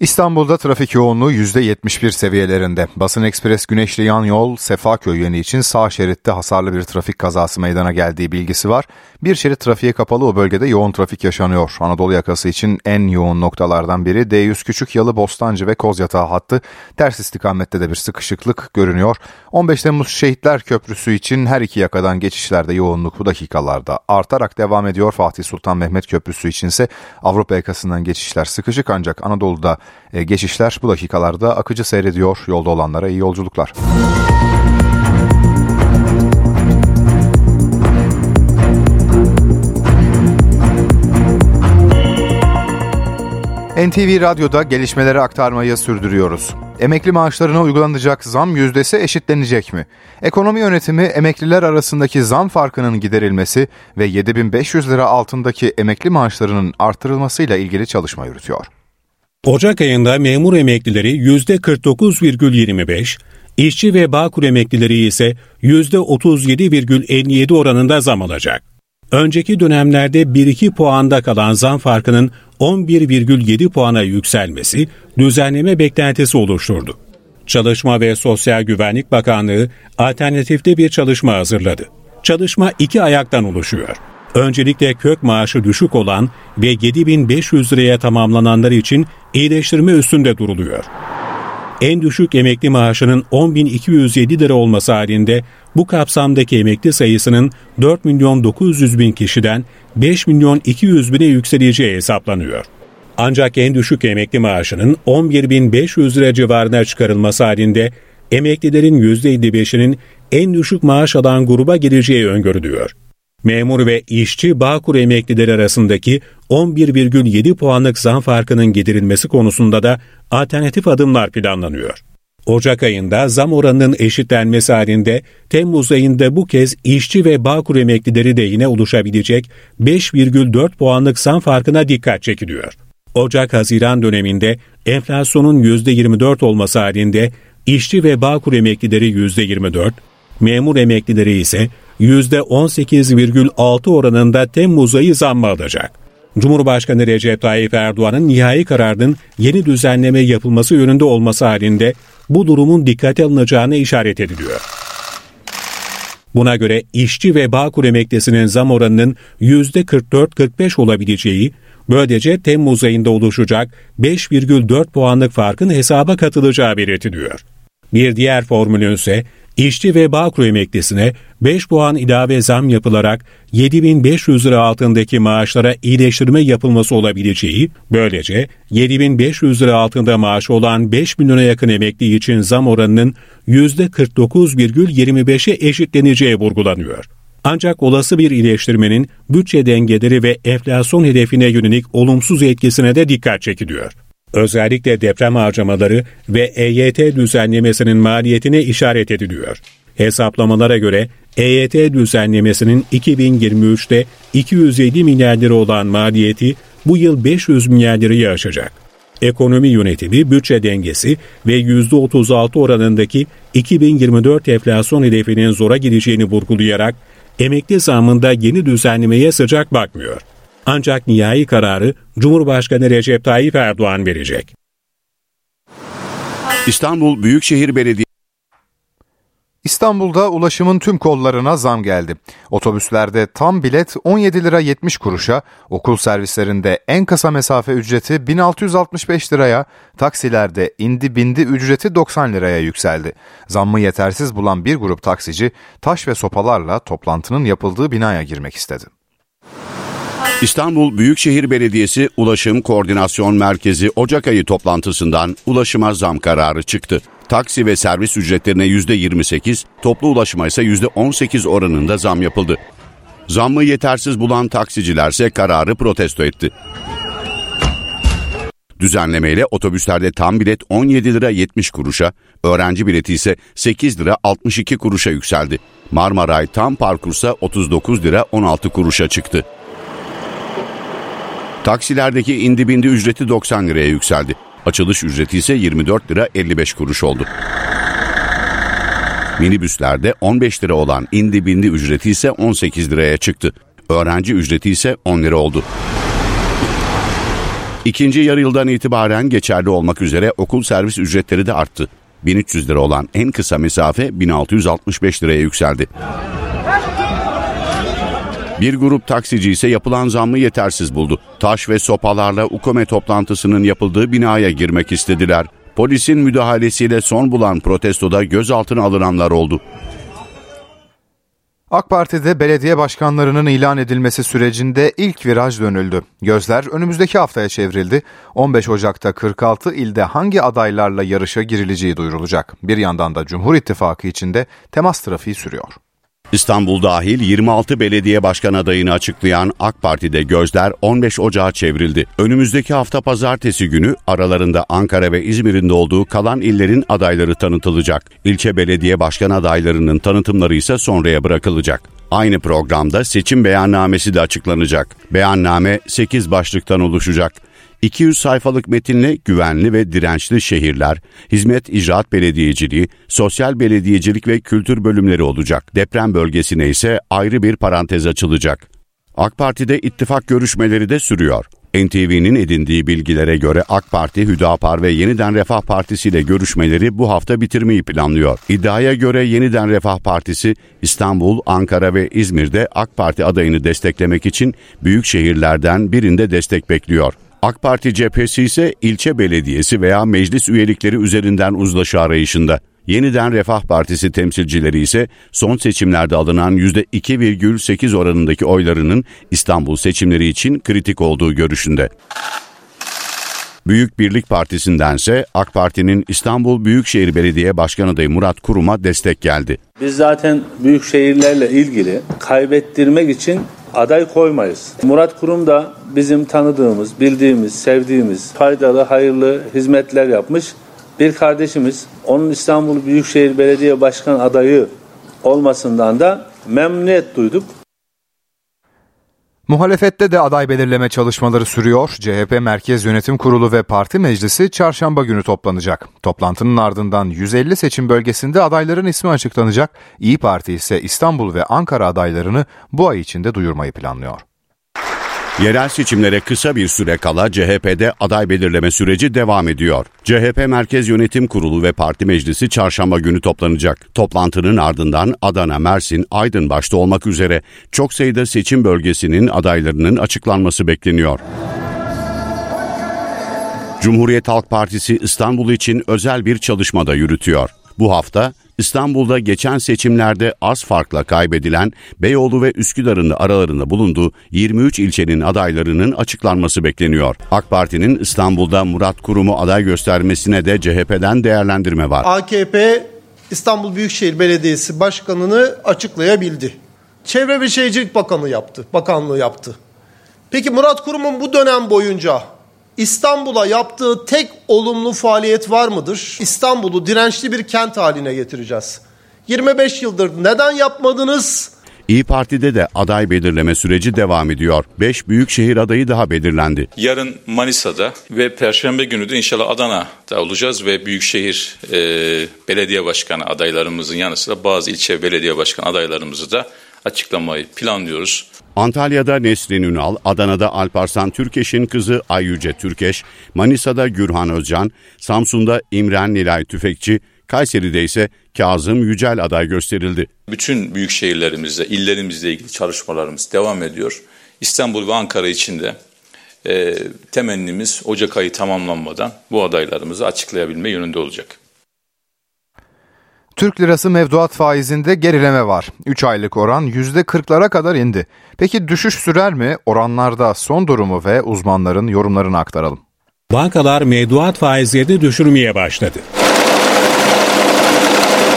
İstanbul'da trafik yoğunluğu %71 seviyelerinde. Basın Ekspres Güneşli Yan Yol Sefaköy yönü için sağ şeritte hasarlı bir trafik kazası meydana geldiği bilgisi var. Bir şerit trafiğe kapalı o bölgede yoğun trafik yaşanıyor. Anadolu yakası için en yoğun noktalardan biri D100 Küçük Yalı Bostancı ve Kozyatağı hattı. Ters istikamette de bir sıkışıklık görünüyor. 15 Temmuz Şehitler Köprüsü için her iki yakadan geçişlerde yoğunluk bu dakikalarda artarak devam ediyor. Fatih Sultan Mehmet Köprüsü içinse Avrupa yakasından geçişler sıkışık ancak Anadolu'da e, geçişler bu dakikalarda akıcı seyrediyor. Yolda olanlara iyi yolculuklar. NTV Radyo'da gelişmeleri aktarmayı sürdürüyoruz. Emekli maaşlarına uygulanacak zam yüzdesi eşitlenecek mi? Ekonomi yönetimi emekliler arasındaki zam farkının giderilmesi ve 7500 lira altındaki emekli maaşlarının artırılmasıyla ilgili çalışma yürütüyor. Ocak ayında memur emeklileri %49,25, işçi ve bağkur emeklileri ise %37,57 oranında zam alacak. Önceki dönemlerde 1-2 puanda kalan zam farkının 11,7 puana yükselmesi düzenleme beklentisi oluşturdu. Çalışma ve Sosyal Güvenlik Bakanlığı alternatifte bir çalışma hazırladı. Çalışma iki ayaktan oluşuyor. Öncelikle kök maaşı düşük olan ve 7500 liraya tamamlananlar için iyileştirme üstünde duruluyor. En düşük emekli maaşının 10.207 lira olması halinde bu kapsamdaki emekli sayısının 4 milyon 900 bin kişiden 5 milyon 200 bine yükseleceği hesaplanıyor. Ancak en düşük emekli maaşının 11.500 lira civarına çıkarılması halinde emeklilerin %55'inin en düşük maaş alan gruba gireceği öngörülüyor. Memur ve işçi Bağkur emeklileri arasındaki 11,7 puanlık zam farkının giderilmesi konusunda da alternatif adımlar planlanıyor. Ocak ayında zam oranının eşitlenmesi halinde Temmuz ayında bu kez işçi ve Bağkur emeklileri de yine oluşabilecek 5,4 puanlık zam farkına dikkat çekiliyor. Ocak-Haziran döneminde enflasyonun %24 olması halinde işçi ve Bağkur emeklileri %24, memur emeklileri ise %18,6 oranında Temmuz ayı zammı alacak. Cumhurbaşkanı Recep Tayyip Erdoğan'ın nihai kararının yeni düzenleme yapılması yönünde olması halinde bu durumun dikkate alınacağına işaret ediliyor. Buna göre işçi ve Bağkur emeklisinin zam oranının %44-45 olabileceği, böylece Temmuz ayında oluşacak 5,4 puanlık farkın hesaba katılacağı belirtiliyor. Bir diğer formülün ise İşçi ve Bağkur emeklisine 5 puan ilave zam yapılarak 7500 lira altındaki maaşlara iyileştirme yapılması olabileceği, böylece 7500 lira altında maaş olan 5 milyona yakın emekli için zam oranının %49,25'e eşitleneceği vurgulanıyor. Ancak olası bir iyileştirmenin bütçe dengeleri ve enflasyon hedefine yönelik olumsuz etkisine de dikkat çekiliyor. Özellikle deprem harcamaları ve EYT düzenlemesinin maliyetine işaret ediliyor. Hesaplamalara göre EYT düzenlemesinin 2023'te 207 milyar lira olan maliyeti bu yıl 500 milyar lirayı aşacak. Ekonomi yönetimi, bütçe dengesi ve %36 oranındaki 2024 enflasyon hedefinin zora gideceğini vurgulayarak emekli zamında yeni düzenlemeye sıcak bakmıyor. Ancak nihai kararı Cumhurbaşkanı Recep Tayyip Erdoğan verecek. İstanbul Büyükşehir Belediyesi İstanbul'da ulaşımın tüm kollarına zam geldi. Otobüslerde tam bilet 17 lira 70 kuruşa, okul servislerinde en kısa mesafe ücreti 1665 liraya, taksilerde indi bindi ücreti 90 liraya yükseldi. Zammı yetersiz bulan bir grup taksici taş ve sopalarla toplantının yapıldığı binaya girmek istedi. İstanbul Büyükşehir Belediyesi Ulaşım Koordinasyon Merkezi Ocak ayı toplantısından ulaşıma zam kararı çıktı. Taksi ve servis ücretlerine %28, toplu ulaşıma ise %18 oranında zam yapıldı. Zammı yetersiz bulan taksicilerse kararı protesto etti. Düzenlemeyle otobüslerde tam bilet 17 lira 70 kuruşa, öğrenci bileti ise 8 lira 62 kuruşa yükseldi. Marmaray tam parkursa 39 lira 16 kuruşa çıktı. Taksilerdeki indi bindi ücreti 90 liraya yükseldi. Açılış ücreti ise 24 lira 55 kuruş oldu. Minibüslerde 15 lira olan indi bindi ücreti ise 18 liraya çıktı. Öğrenci ücreti ise 10 lira oldu. İkinci yarı yıldan itibaren geçerli olmak üzere okul servis ücretleri de arttı. 1300 lira olan en kısa mesafe 1665 liraya yükseldi. Bir grup taksici ise yapılan zammı yetersiz buldu. Taş ve sopalarla UKOME toplantısının yapıldığı binaya girmek istediler. Polisin müdahalesiyle son bulan protestoda gözaltına alınanlar oldu. AK Parti'de belediye başkanlarının ilan edilmesi sürecinde ilk viraj dönüldü. Gözler önümüzdeki haftaya çevrildi. 15 Ocak'ta 46 ilde hangi adaylarla yarışa girileceği duyurulacak. Bir yandan da Cumhur İttifakı içinde temas trafiği sürüyor. İstanbul dahil 26 belediye başkan adayını açıklayan AK Parti'de gözler 15 Ocağı çevrildi. Önümüzdeki hafta pazartesi günü aralarında Ankara ve İzmir'in de olduğu kalan illerin adayları tanıtılacak. İlçe belediye başkan adaylarının tanıtımları ise sonraya bırakılacak. Aynı programda seçim beyannamesi de açıklanacak. Beyanname 8 başlıktan oluşacak. 200 sayfalık metinle güvenli ve dirençli şehirler, hizmet icraat belediyeciliği, sosyal belediyecilik ve kültür bölümleri olacak. Deprem bölgesine ise ayrı bir parantez açılacak. AK Parti'de ittifak görüşmeleri de sürüyor. NTV'nin edindiği bilgilere göre AK Parti, Hüdapar ve Yeniden Refah Partisi ile görüşmeleri bu hafta bitirmeyi planlıyor. İddiaya göre Yeniden Refah Partisi İstanbul, Ankara ve İzmir'de AK Parti adayını desteklemek için büyük şehirlerden birinde destek bekliyor. AK Parti cephesi ise ilçe belediyesi veya meclis üyelikleri üzerinden uzlaşı arayışında. Yeniden Refah Partisi temsilcileri ise son seçimlerde alınan %2,8 oranındaki oylarının İstanbul seçimleri için kritik olduğu görüşünde. Büyük Birlik Partisi'ndense AK Parti'nin İstanbul Büyükşehir Belediye Başkan adayı Murat Kurum'a destek geldi. Biz zaten büyük şehirlerle ilgili kaybettirmek için aday koymayız. Murat Kurum da bizim tanıdığımız, bildiğimiz, sevdiğimiz, faydalı, hayırlı hizmetler yapmış bir kardeşimiz. Onun İstanbul Büyükşehir Belediye Başkan adayı olmasından da memnuniyet duyduk. Muhalefette de aday belirleme çalışmaları sürüyor. CHP Merkez Yönetim Kurulu ve Parti Meclisi çarşamba günü toplanacak. Toplantının ardından 150 seçim bölgesinde adayların ismi açıklanacak. İyi Parti ise İstanbul ve Ankara adaylarını bu ay içinde duyurmayı planlıyor. Yerel seçimlere kısa bir süre kala CHP'de aday belirleme süreci devam ediyor. CHP Merkez Yönetim Kurulu ve Parti Meclisi çarşamba günü toplanacak. Toplantının ardından Adana, Mersin, Aydın başta olmak üzere çok sayıda seçim bölgesinin adaylarının açıklanması bekleniyor. Cumhuriyet Halk Partisi İstanbul için özel bir çalışmada yürütüyor. Bu hafta İstanbul'da geçen seçimlerde az farkla kaybedilen Beyoğlu ve Üsküdar'ın aralarında bulunduğu 23 ilçenin adaylarının açıklanması bekleniyor. AK Parti'nin İstanbul'da Murat Kurum'u aday göstermesine de CHP'den değerlendirme var. AKP İstanbul Büyükşehir Belediyesi Başkanı'nı açıklayabildi. Çevre ve Şehircilik Bakanı yaptı, bakanlığı yaptı. Peki Murat Kurum'un bu dönem boyunca İstanbul'a yaptığı tek olumlu faaliyet var mıdır? İstanbul'u dirençli bir kent haline getireceğiz. 25 yıldır neden yapmadınız? İyi Parti'de de aday belirleme süreci devam ediyor. 5 büyükşehir adayı daha belirlendi. Yarın Manisa'da ve Perşembe günü de inşallah Adana'da olacağız ve Büyükşehir e, Belediye Başkanı adaylarımızın yanı sıra bazı ilçe belediye başkan adaylarımızı da açıklamayı planlıyoruz. Antalya'da Nesrin Ünal, Adana'da Alparslan Türkeş'in kızı Ayyüce Türkeş, Manisa'da Gürhan Özcan, Samsun'da İmren Nilay Tüfekçi, Kayseri'de ise Kazım Yücel aday gösterildi. Bütün büyük şehirlerimizde, illerimizle ilgili çalışmalarımız devam ediyor. İstanbul ve Ankara için de e, temennimiz Ocak ayı tamamlanmadan bu adaylarımızı açıklayabilme yönünde olacak. Türk lirası mevduat faizinde gerileme var. 3 aylık oran %40'lara kadar indi. Peki düşüş sürer mi? Oranlarda son durumu ve uzmanların yorumlarını aktaralım. Bankalar mevduat faizlerini düşürmeye başladı.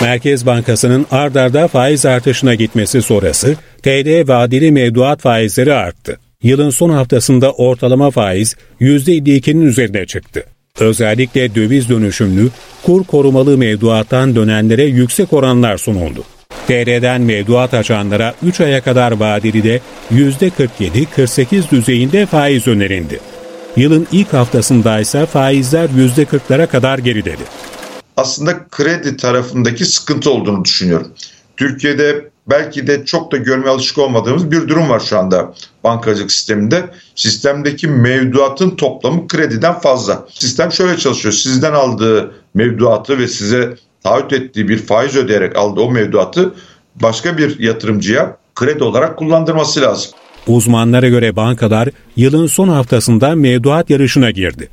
Merkez Bankası'nın ard arda faiz artışına gitmesi sonrası TL vadeli mevduat faizleri arttı. Yılın son haftasında ortalama faiz %52'nin üzerine çıktı. Özellikle döviz dönüşümlü, kur korumalı mevduattan dönenlere yüksek oranlar sunuldu. TL'den mevduat açanlara 3 aya kadar vadeli de %47-48 düzeyinde faiz önerildi. Yılın ilk haftasında ise faizler %40'lara kadar geriledi. Aslında kredi tarafındaki sıkıntı olduğunu düşünüyorum. Türkiye'de belki de çok da görmeye alışık olmadığımız bir durum var şu anda bankacılık sisteminde. Sistemdeki mevduatın toplamı krediden fazla. Sistem şöyle çalışıyor. Sizden aldığı mevduatı ve size taahhüt ettiği bir faiz ödeyerek aldığı o mevduatı başka bir yatırımcıya kredi olarak kullandırması lazım. Uzmanlara göre bankalar yılın son haftasında mevduat yarışına girdi.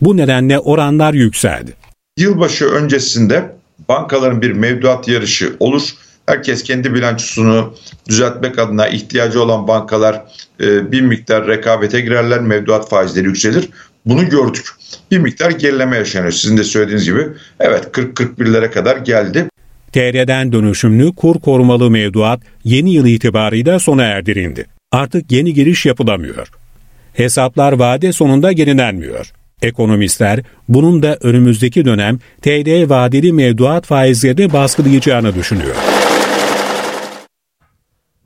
Bu nedenle oranlar yükseldi. Yılbaşı öncesinde bankaların bir mevduat yarışı olur. Herkes kendi bilançosunu düzeltmek adına ihtiyacı olan bankalar e, bir miktar rekabete girerler, mevduat faizleri yükselir. Bunu gördük. Bir miktar gerileme yaşanıyor. Sizin de söylediğiniz gibi. Evet 40-41'lere kadar geldi. TL'den dönüşümlü kur korumalı mevduat yeni yıl itibarıyla sona erdirildi. Artık yeni giriş yapılamıyor. Hesaplar vade sonunda yenilenmiyor. Ekonomistler bunun da önümüzdeki dönem TL vadeli mevduat faizlerini baskılayacağını düşünüyor.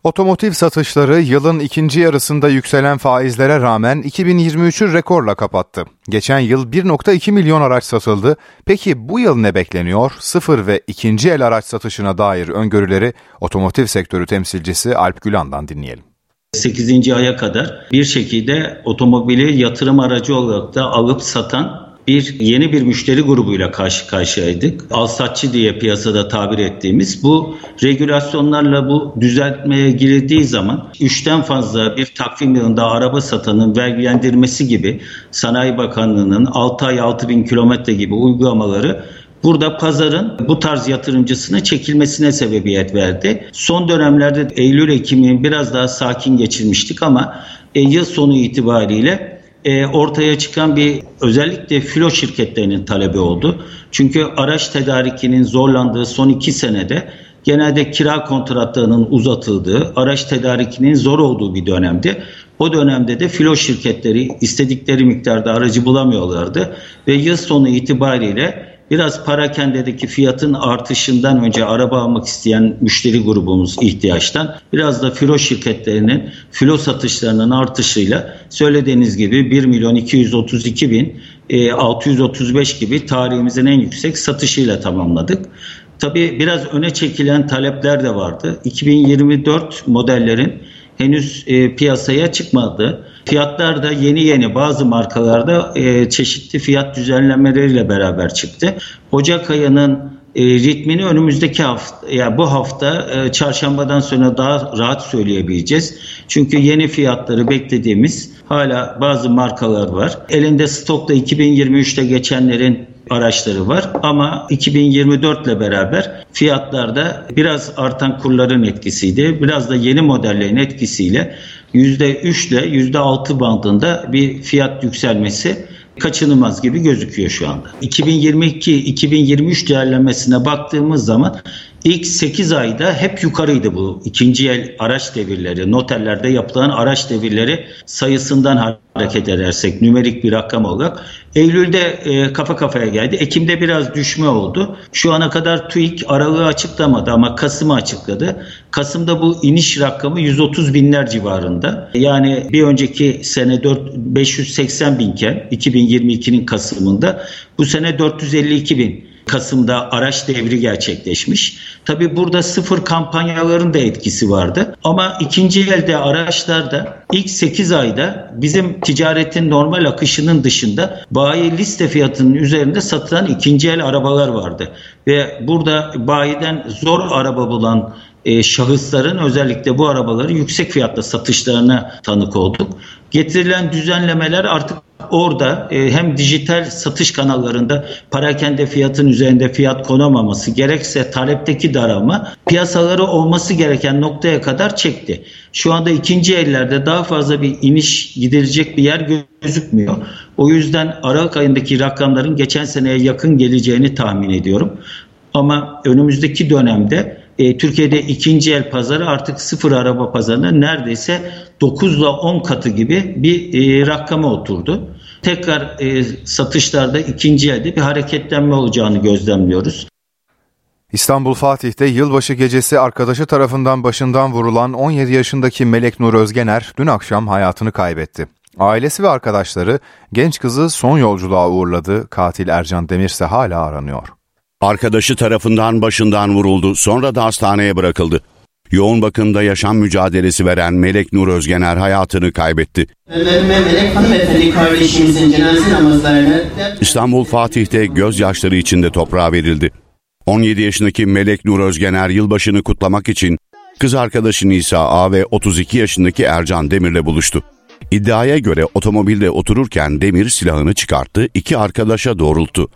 Otomotiv satışları yılın ikinci yarısında yükselen faizlere rağmen 2023'ü rekorla kapattı. Geçen yıl 1.2 milyon araç satıldı. Peki bu yıl ne bekleniyor? Sıfır ve ikinci el araç satışına dair öngörüleri otomotiv sektörü temsilcisi Alp Gülan'dan dinleyelim. 8. aya kadar bir şekilde otomobili yatırım aracı olarak da alıp satan bir yeni bir müşteri grubuyla karşı karşıyaydık. Alsatçı diye piyasada tabir ettiğimiz bu regülasyonlarla bu düzeltmeye girildiği zaman üçten fazla bir takvim yılında araba satanın vergilendirmesi gibi Sanayi Bakanlığı'nın 6 ay 6 bin kilometre gibi uygulamaları Burada pazarın bu tarz yatırımcısına çekilmesine sebebiyet verdi. Son dönemlerde Eylül-Ekim'i biraz daha sakin geçirmiştik ama e, yıl sonu itibariyle e, ortaya çıkan bir özellikle filo şirketlerinin talebi oldu. Çünkü araç tedarikinin zorlandığı son iki senede genelde kira kontratlarının uzatıldığı, araç tedarikinin zor olduğu bir dönemdi. O dönemde de filo şirketleri istedikleri miktarda aracı bulamıyorlardı ve yıl sonu itibariyle Biraz parakendedeki fiyatın artışından önce araba almak isteyen müşteri grubumuz ihtiyaçtan biraz da filo şirketlerinin filo satışlarının artışıyla söylediğiniz gibi 1 milyon 232 bin 635 e, gibi tarihimizin en yüksek satışıyla tamamladık. Tabii biraz öne çekilen talepler de vardı. 2024 modellerin henüz e, piyasaya çıkmadı. Fiyatlar da yeni yeni bazı markalarda e, çeşitli fiyat düzenlemeleriyle beraber çıktı. Ocak ayının e, ritmini önümüzdeki hafta ya yani bu hafta e, çarşambadan sonra daha rahat söyleyebileceğiz. Çünkü yeni fiyatları beklediğimiz hala bazı markalar var. Elinde stokta 2023'te geçenlerin araçları var ama 2024 ile beraber fiyatlarda biraz artan kurların etkisiydi. Biraz da yeni modellerin etkisiyle %3 ile %6 bandında bir fiyat yükselmesi kaçınılmaz gibi gözüküyor şu anda. 2022-2023 değerlenmesine baktığımız zaman İlk 8 ayda hep yukarıydı bu ikinci el araç devirleri. Notellerde yapılan araç devirleri sayısından hareket edersek nümerik bir rakam olarak. Eylül'de e, kafa kafaya geldi. Ekim'de biraz düşme oldu. Şu ana kadar TÜİK aralığı açıklamadı ama Kasım'ı açıkladı. Kasım'da bu iniş rakamı 130 binler civarında. Yani bir önceki sene 4, 580 binken 2022'nin Kasım'ında bu sene 452 bin Kasım'da araç devri gerçekleşmiş. Tabi burada sıfır kampanyaların da etkisi vardı. Ama ikinci elde araçlarda ilk 8 ayda bizim ticaretin normal akışının dışında bayi liste fiyatının üzerinde satılan ikinci el arabalar vardı. Ve burada bayiden zor araba bulan e, şahısların özellikle bu arabaları yüksek fiyatta satışlarına tanık olduk. Getirilen düzenlemeler artık orada e, hem dijital satış kanallarında parakende fiyatın üzerinde fiyat konamaması gerekse talepteki daralma piyasaları olması gereken noktaya kadar çekti. Şu anda ikinci ellerde daha fazla bir iniş gidilecek bir yer gözükmüyor. O yüzden Aralık ayındaki rakamların geçen seneye yakın geleceğini tahmin ediyorum. Ama önümüzdeki dönemde e, Türkiye'de ikinci el pazarı artık sıfır araba pazarına neredeyse 9 ile 10 katı gibi bir e, rakama oturdu. Tekrar e, satışlarda ikinci elde bir hareketlenme olacağını gözlemliyoruz. İstanbul Fatih'te yılbaşı gecesi arkadaşı tarafından başından vurulan 17 yaşındaki Melek Nur Özgener dün akşam hayatını kaybetti. Ailesi ve arkadaşları genç kızı son yolculuğa uğurladı. Katil Ercan Demir ise hala aranıyor. Arkadaşı tarafından başından vuruldu, sonra da hastaneye bırakıldı. Yoğun bakımda yaşam mücadelesi veren Melek Nur Özgener hayatını kaybetti. İstanbul Fatih'te gözyaşları içinde toprağa verildi. 17 yaşındaki Melek Nur Özgener yılbaşını kutlamak için kız arkadaşı Nisa A ve 32 yaşındaki Ercan Demir'le buluştu. İddiaya göre otomobilde otururken Demir silahını çıkarttı, iki arkadaşa doğrulttu.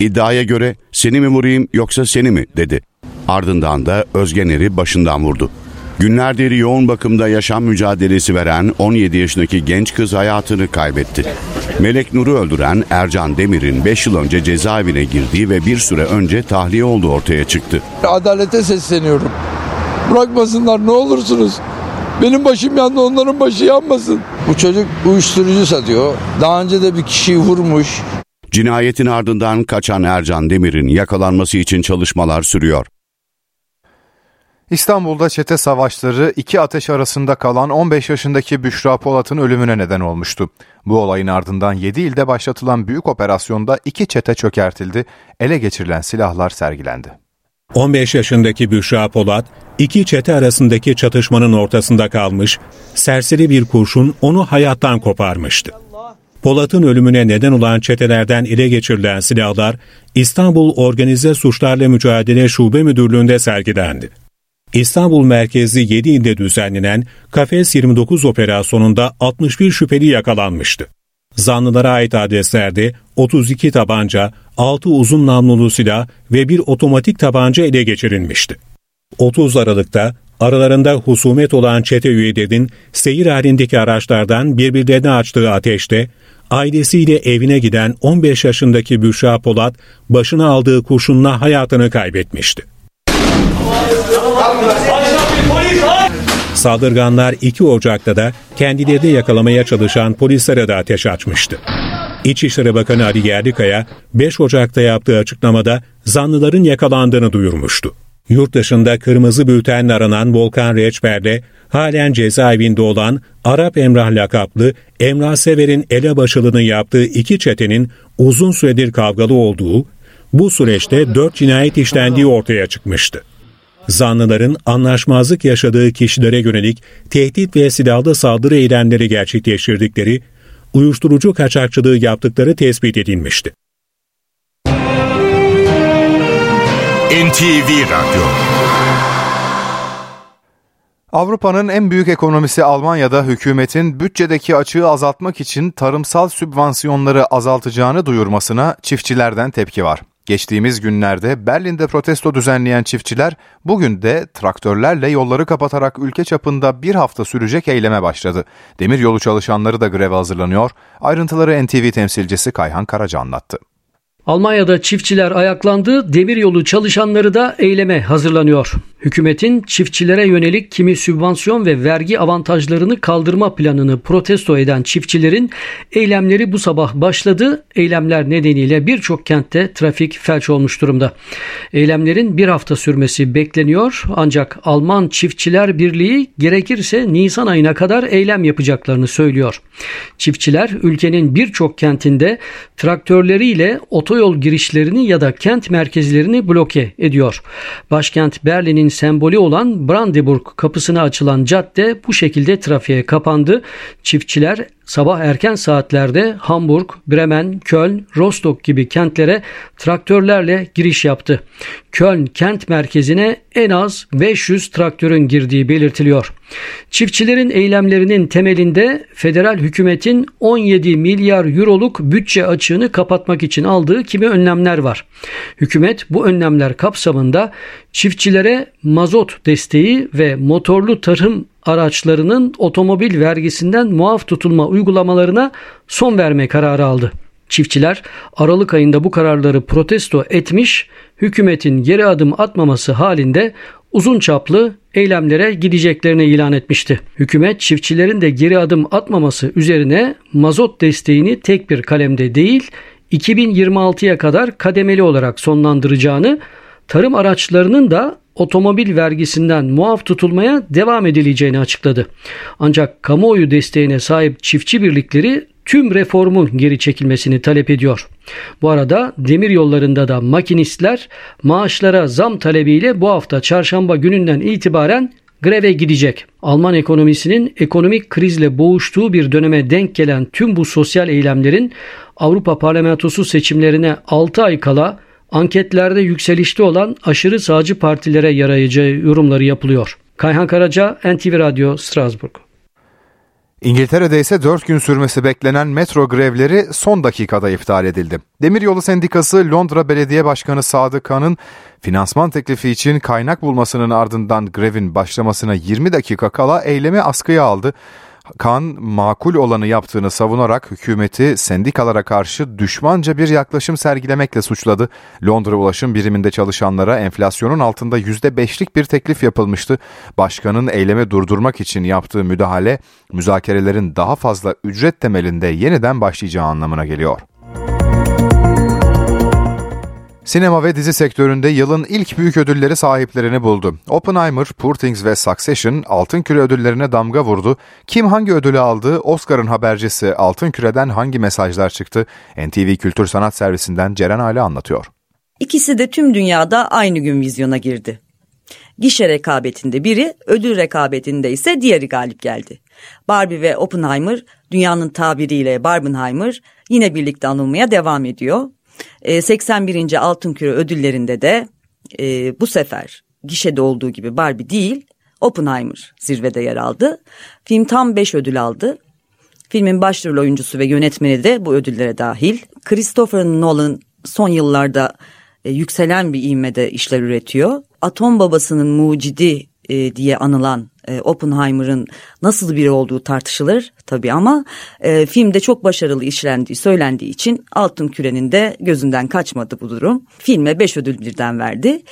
İddiaya göre seni mi vurayım yoksa seni mi dedi. Ardından da Özgener'i başından vurdu. Günlerdir yoğun bakımda yaşam mücadelesi veren 17 yaşındaki genç kız hayatını kaybetti. Melek Nur'u öldüren Ercan Demir'in 5 yıl önce cezaevine girdiği ve bir süre önce tahliye olduğu ortaya çıktı. Adalete sesleniyorum. Bırakmasınlar ne olursunuz. Benim başım yandı onların başı yanmasın. Bu çocuk uyuşturucu satıyor. Daha önce de bir kişiyi vurmuş. Cinayetin ardından kaçan Ercan Demir'in yakalanması için çalışmalar sürüyor. İstanbul'da çete savaşları iki ateş arasında kalan 15 yaşındaki Büşra Polat'ın ölümüne neden olmuştu. Bu olayın ardından 7 ilde başlatılan büyük operasyonda iki çete çökertildi, ele geçirilen silahlar sergilendi. 15 yaşındaki Büşra Polat, iki çete arasındaki çatışmanın ortasında kalmış, serseri bir kurşun onu hayattan koparmıştı. Polat'ın ölümüne neden olan çetelerden ele geçirilen silahlar İstanbul Organize Suçlarla Mücadele Şube Müdürlüğü'nde sergilendi. İstanbul merkezli 7 ilde düzenlenen Kafes 29 operasyonunda 61 şüpheli yakalanmıştı. Zanlılara ait adreslerde 32 tabanca, 6 uzun namlulu silah ve bir otomatik tabanca ele geçirilmişti. 30 Aralık'ta aralarında husumet olan çete üyelerinin seyir halindeki araçlardan birbirlerine açtığı ateşte ailesiyle evine giden 15 yaşındaki Büşra Polat başına aldığı kurşunla hayatını kaybetmişti. Saldırganlar 2 Ocak'ta da kendilerini yakalamaya çalışan polislere de ateş açmıştı. İçişleri Bakanı Ali Yerlikaya 5 Ocak'ta yaptığı açıklamada zanlıların yakalandığını duyurmuştu. Yurt dışında kırmızı bültenle aranan Volkan Reçber'le halen cezaevinde olan Arap Emrah lakaplı Emrah Sever'in elebaşılığını yaptığı iki çetenin uzun süredir kavgalı olduğu, bu süreçte dört cinayet işlendiği ortaya çıkmıştı. Zanlıların anlaşmazlık yaşadığı kişilere yönelik tehdit ve silahlı saldırı eylemleri gerçekleştirdikleri, uyuşturucu kaçakçılığı yaptıkları tespit edilmişti. NTV Radyo Avrupa'nın en büyük ekonomisi Almanya'da hükümetin bütçedeki açığı azaltmak için tarımsal sübvansiyonları azaltacağını duyurmasına çiftçilerden tepki var. Geçtiğimiz günlerde Berlin'de protesto düzenleyen çiftçiler bugün de traktörlerle yolları kapatarak ülke çapında bir hafta sürecek eyleme başladı. Demiryolu çalışanları da greve hazırlanıyor. Ayrıntıları NTV temsilcisi Kayhan Karaca anlattı. Almanya'da çiftçiler ayaklandı, demiryolu çalışanları da eyleme hazırlanıyor. Hükümetin çiftçilere yönelik kimi sübvansiyon ve vergi avantajlarını kaldırma planını protesto eden çiftçilerin eylemleri bu sabah başladı. Eylemler nedeniyle birçok kentte trafik felç olmuş durumda. Eylemlerin bir hafta sürmesi bekleniyor ancak Alman Çiftçiler Birliği gerekirse Nisan ayına kadar eylem yapacaklarını söylüyor. Çiftçiler ülkenin birçok kentinde traktörleriyle otoyol girişlerini ya da kent merkezlerini bloke ediyor. Başkent Berlin'in sembolü olan Brandenburg kapısına açılan cadde bu şekilde trafiğe kapandı. Çiftçiler sabah erken saatlerde Hamburg, Bremen, Köln, Rostock gibi kentlere traktörlerle giriş yaptı. Köln kent merkezine en az 500 traktörün girdiği belirtiliyor. Çiftçilerin eylemlerinin temelinde federal hükümetin 17 milyar euroluk bütçe açığını kapatmak için aldığı kimi önlemler var. Hükümet bu önlemler kapsamında çiftçilere mazot desteği ve motorlu tarım araçlarının otomobil vergisinden muaf tutulma uygulamalarına son verme kararı aldı. Çiftçiler Aralık ayında bu kararları protesto etmiş, hükümetin geri adım atmaması halinde uzun çaplı eylemlere gideceklerini ilan etmişti. Hükümet çiftçilerin de geri adım atmaması üzerine mazot desteğini tek bir kalemde değil 2026'ya kadar kademeli olarak sonlandıracağını, tarım araçlarının da otomobil vergisinden muaf tutulmaya devam edileceğini açıkladı. Ancak kamuoyu desteğine sahip çiftçi birlikleri tüm reformun geri çekilmesini talep ediyor. Bu arada demir yollarında da makinistler maaşlara zam talebiyle bu hafta çarşamba gününden itibaren greve gidecek. Alman ekonomisinin ekonomik krizle boğuştuğu bir döneme denk gelen tüm bu sosyal eylemlerin Avrupa Parlamentosu seçimlerine 6 ay kala anketlerde yükselişte olan aşırı sağcı partilere yarayacağı yorumları yapılıyor. Kayhan Karaca, NTV Radyo, Strasbourg. İngiltere'de ise 4 gün sürmesi beklenen metro grevleri son dakikada iptal edildi. Demiryolu Sendikası Londra Belediye Başkanı Sadık Kan'ın finansman teklifi için kaynak bulmasının ardından grevin başlamasına 20 dakika kala eylemi askıya aldı. Kan makul olanı yaptığını savunarak hükümeti sendikalara karşı düşmanca bir yaklaşım sergilemekle suçladı. Londra Ulaşım Biriminde çalışanlara enflasyonun altında %5'lik bir teklif yapılmıştı. Başkanın eylemi durdurmak için yaptığı müdahale müzakerelerin daha fazla ücret temelinde yeniden başlayacağı anlamına geliyor. Sinema ve dizi sektöründe yılın ilk büyük ödülleri sahiplerini buldu. Oppenheimer, Poor Things ve Succession Altın Küre ödüllerine damga vurdu. Kim hangi ödülü aldı? Oscar'ın habercisi Altın Küre'den hangi mesajlar çıktı? NTV Kültür Sanat Servisinden Ceren Aile anlatıyor. İkisi de tüm dünyada aynı gün vizyona girdi. Gişe rekabetinde biri, ödül rekabetinde ise diğeri galip geldi. Barbie ve Oppenheimer, dünyanın tabiriyle Barbenheimer yine birlikte anılmaya devam ediyor. 81. Ee, Altın Küre ödüllerinde de e, bu sefer gişede olduğu gibi Barbie değil Oppenheimer zirvede yer aldı. Film tam 5 ödül aldı. Filmin başrol oyuncusu ve yönetmeni de bu ödüllere dahil. Christopher Nolan son yıllarda e, yükselen bir ivmede işler üretiyor. Atom babasının mucidi e, diye anılan e, Oppenheimer'ın nasıl biri olduğu tartışılır tabii ama e, filmde çok başarılı işlendiği söylendiği için Altın Küre'nin de gözünden kaçmadı bu durum. Filme beş ödül birden verdi.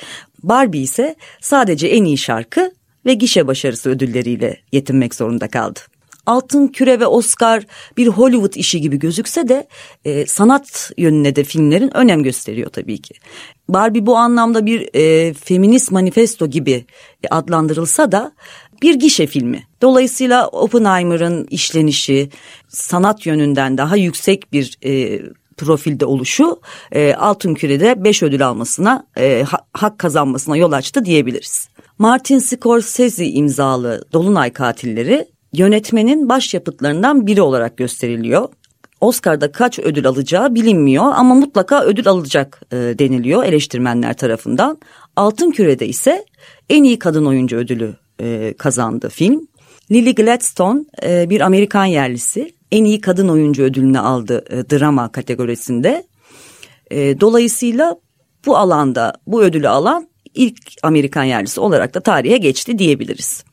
Barbie ise sadece en iyi şarkı ve gişe başarısı ödülleriyle yetinmek zorunda kaldı. Altın Küre ve Oscar bir Hollywood işi gibi gözükse de e, sanat yönüne de filmlerin önem gösteriyor tabii ki. Barbie bu anlamda bir e, feminist manifesto gibi adlandırılsa da bir gişe filmi. Dolayısıyla Oppenheimer'ın işlenişi sanat yönünden daha yüksek bir e, profilde oluşu e, Altın Küre'de beş ödül almasına e, hak kazanmasına yol açtı diyebiliriz. Martin Scorsese imzalı Dolunay Katilleri yönetmenin başyapıtlarından biri olarak gösteriliyor. Oscar'da kaç ödül alacağı bilinmiyor ama mutlaka ödül alacak e, deniliyor eleştirmenler tarafından. Altın Küre'de ise en iyi kadın oyuncu ödülü e, kazandı film. Lily Gladstone e, bir Amerikan yerlisi en iyi kadın oyuncu ödülünü aldı e, drama kategorisinde. E, dolayısıyla bu alanda bu ödülü alan ilk Amerikan yerlisi olarak da tarihe geçti diyebiliriz.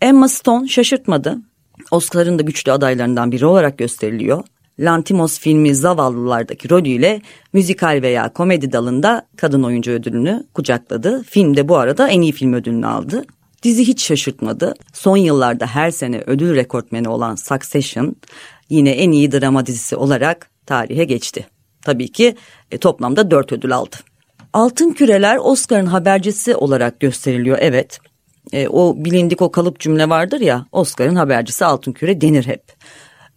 Emma Stone şaşırtmadı. Oscar'ın da güçlü adaylarından biri olarak gösteriliyor. Lantimos filmi Zavallılardaki rolüyle müzikal veya komedi dalında kadın oyuncu ödülünü kucakladı. Film de bu arada en iyi film ödülünü aldı. Dizi hiç şaşırtmadı. Son yıllarda her sene ödül rekortmeni olan Succession yine en iyi drama dizisi olarak tarihe geçti. Tabii ki e, toplamda dört ödül aldı. Altın Küreler Oscar'ın habercisi olarak gösteriliyor evet. E, o bilindik o kalıp cümle vardır ya Oscar'ın habercisi Altın Küre denir hep.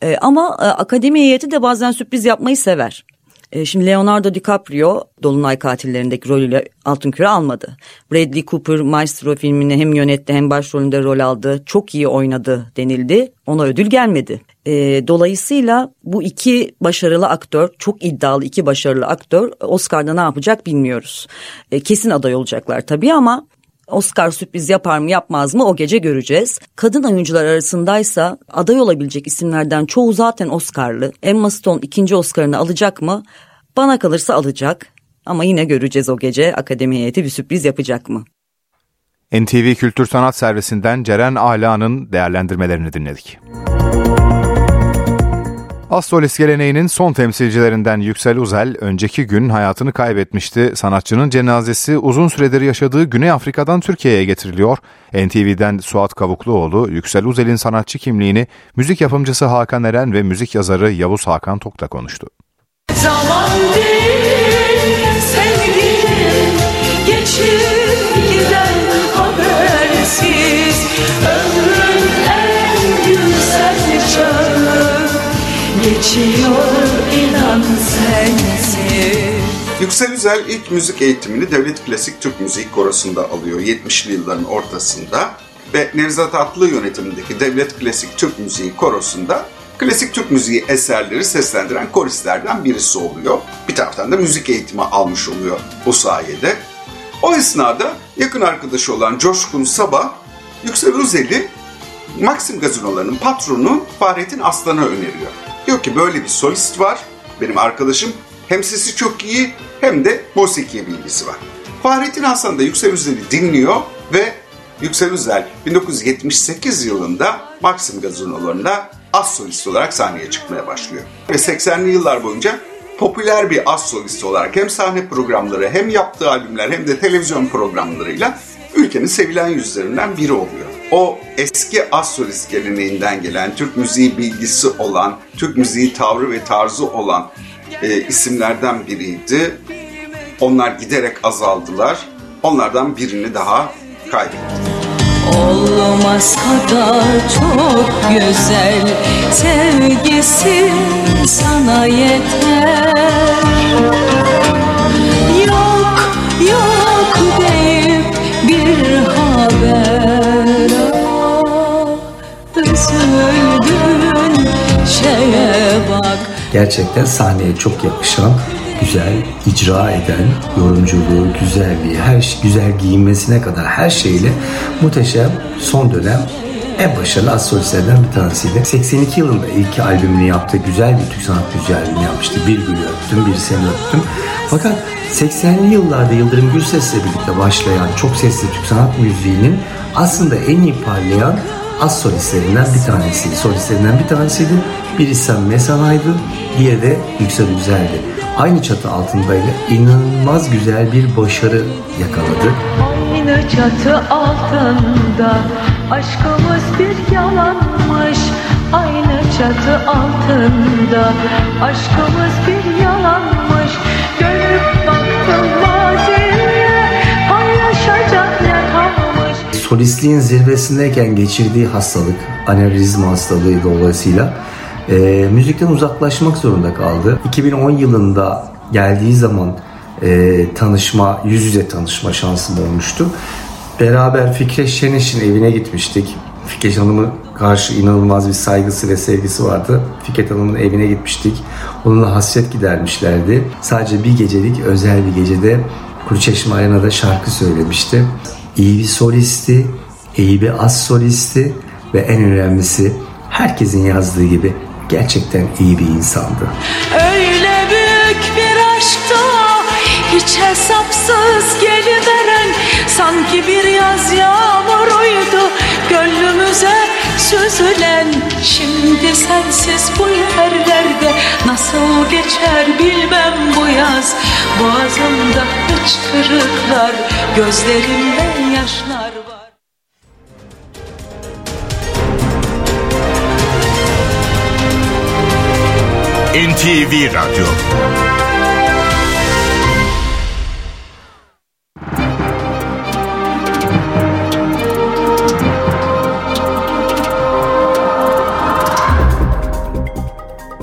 E, ama e, akademi heyeti de bazen sürpriz yapmayı sever. E, şimdi Leonardo DiCaprio Dolunay Katillerindeki rolüyle Altın Küre almadı. Bradley Cooper Maestro filmini hem yönetti hem başrolünde rol aldı. Çok iyi oynadı denildi. Ona ödül gelmedi. E, dolayısıyla bu iki başarılı aktör, çok iddialı iki başarılı aktör Oscar'da ne yapacak bilmiyoruz. E, kesin aday olacaklar tabii ama Oscar sürpriz yapar mı yapmaz mı o gece göreceğiz. Kadın oyuncular arasındaysa aday olabilecek isimlerden çoğu zaten Oscar'lı. Emma Stone ikinci Oscar'ını alacak mı? Bana kalırsa alacak. Ama yine göreceğiz o gece akademi heyeti bir sürpriz yapacak mı? NTV Kültür Sanat Servisinden Ceren Ala'nın değerlendirmelerini dinledik. Assolist geleneğinin son temsilcilerinden Yüksel Uzel önceki gün hayatını kaybetmişti. Sanatçının cenazesi uzun süredir yaşadığı Güney Afrika'dan Türkiye'ye getiriliyor. NTV'den Suat Kavukluoğlu, Yüksel Uzel'in sanatçı kimliğini müzik yapımcısı Hakan Eren ve müzik yazarı Yavuz Hakan Tok'ta konuştu. Zaman değil, sevgilim, geçir giden habersiz, Yüksel Üzel ilk müzik eğitimini Devlet Klasik Türk Müziği Korosu'nda alıyor 70'li yılların ortasında ve Nevzat Atlı yönetimindeki Devlet Klasik Türk Müziği Korosu'nda klasik Türk müziği eserleri seslendiren koristlerden birisi oluyor. Bir taraftan da müzik eğitimi almış oluyor bu sayede. O esnada yakın arkadaşı olan Coşkun Sabah, Yüksel Üzel'i Maxim gazinolarının patronu Fahrettin Aslan'a öneriyor. Diyor ki böyle bir solist var, benim arkadaşım hem sesi çok iyi hem de musiki bilgisi var. Fahrettin Aslan da Yüksel Üzel'i dinliyor ve Yüksel Üzel 1978 yılında Maxim gazinolarında az solist olarak sahneye çıkmaya başlıyor. Ve 80'li yıllar boyunca popüler bir az solist olarak hem sahne programları hem yaptığı albümler hem de televizyon programlarıyla ülkenin sevilen yüzlerinden biri oluyor. O eski az solist geleneğinden gelen, Türk müziği bilgisi olan, Türk müziği tavrı ve tarzı olan e, isimlerden biriydi. Onlar giderek azaldılar. Onlardan birini daha kaybettik. Olmaz kadar çok güzel Sevgisi sana yeter Yok yok deyip bir haber şeye bak Gerçekten sahneye çok yakışan güzel icra eden, yorumculuğu, güzelliği, her şey, güzel giyinmesine kadar her şeyle muhteşem son dönem en başarılı az solistlerden bir tanesiydi. 82 yılında ilk albümünü yaptı. Güzel bir Türk sanat müziği yapmıştı. Bir gülü öptüm, bir seni öptüm. Fakat 80'li yıllarda Yıldırım Gürses'le birlikte başlayan çok sesli Türk sanat müziğinin aslında en iyi parlayan az solistlerinden bir tanesiydi. Solistlerinden bir tanesiydi. Biri Sen Mesana'ydı, diğeri de Yüksel Güzel'di aynı çatı altındaydı. İnanılmaz güzel bir başarı yakaladı. Aynı çatı altında aşkımız bir yalanmış. Aynı çatı altında aşkımız bir yalanmış. Dönüp Solistliğin zirvesindeyken geçirdiği hastalık, anevrizma hastalığı dolayısıyla e, müzikten uzaklaşmak zorunda kaldı. 2010 yılında geldiği zaman e, tanışma, yüz yüze tanışma şansım olmuştu. Beraber Fikret Şeneş'in evine gitmiştik. Fikret Hanım'ı karşı inanılmaz bir saygısı ve sevgisi vardı. Fikret Hanım'ın evine gitmiştik. Onunla hasret gidermişlerdi. Sadece bir gecelik özel bir gecede Kuruçeşme Arena'da şarkı söylemişti. İyi bir solisti, iyi bir az solisti ve en önemlisi herkesin yazdığı gibi gerçekten iyi bir insandı. Öyle büyük bir aşkta hiç hesapsız geliveren sanki bir yaz yağmuruydu gönlümüze süzülen Şimdi sensiz bu yerlerde Nasıl geçer bilmem bu yaz. Boğazımda hıçkırıklar Gözlerimde yaşlar var. NTV Radyo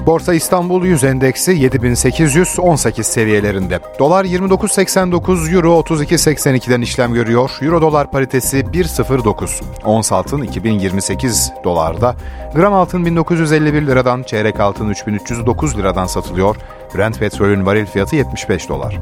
Borsa İstanbul 100 endeksi 7818 seviyelerinde. Dolar 29.89, Euro 32.82'den işlem görüyor. Euro dolar paritesi 1.09. Ons altın 2028 dolarda. Gram altın 1951 liradan, çeyrek altın 3309 liradan satılıyor. Brent petrolün varil fiyatı 75 dolar.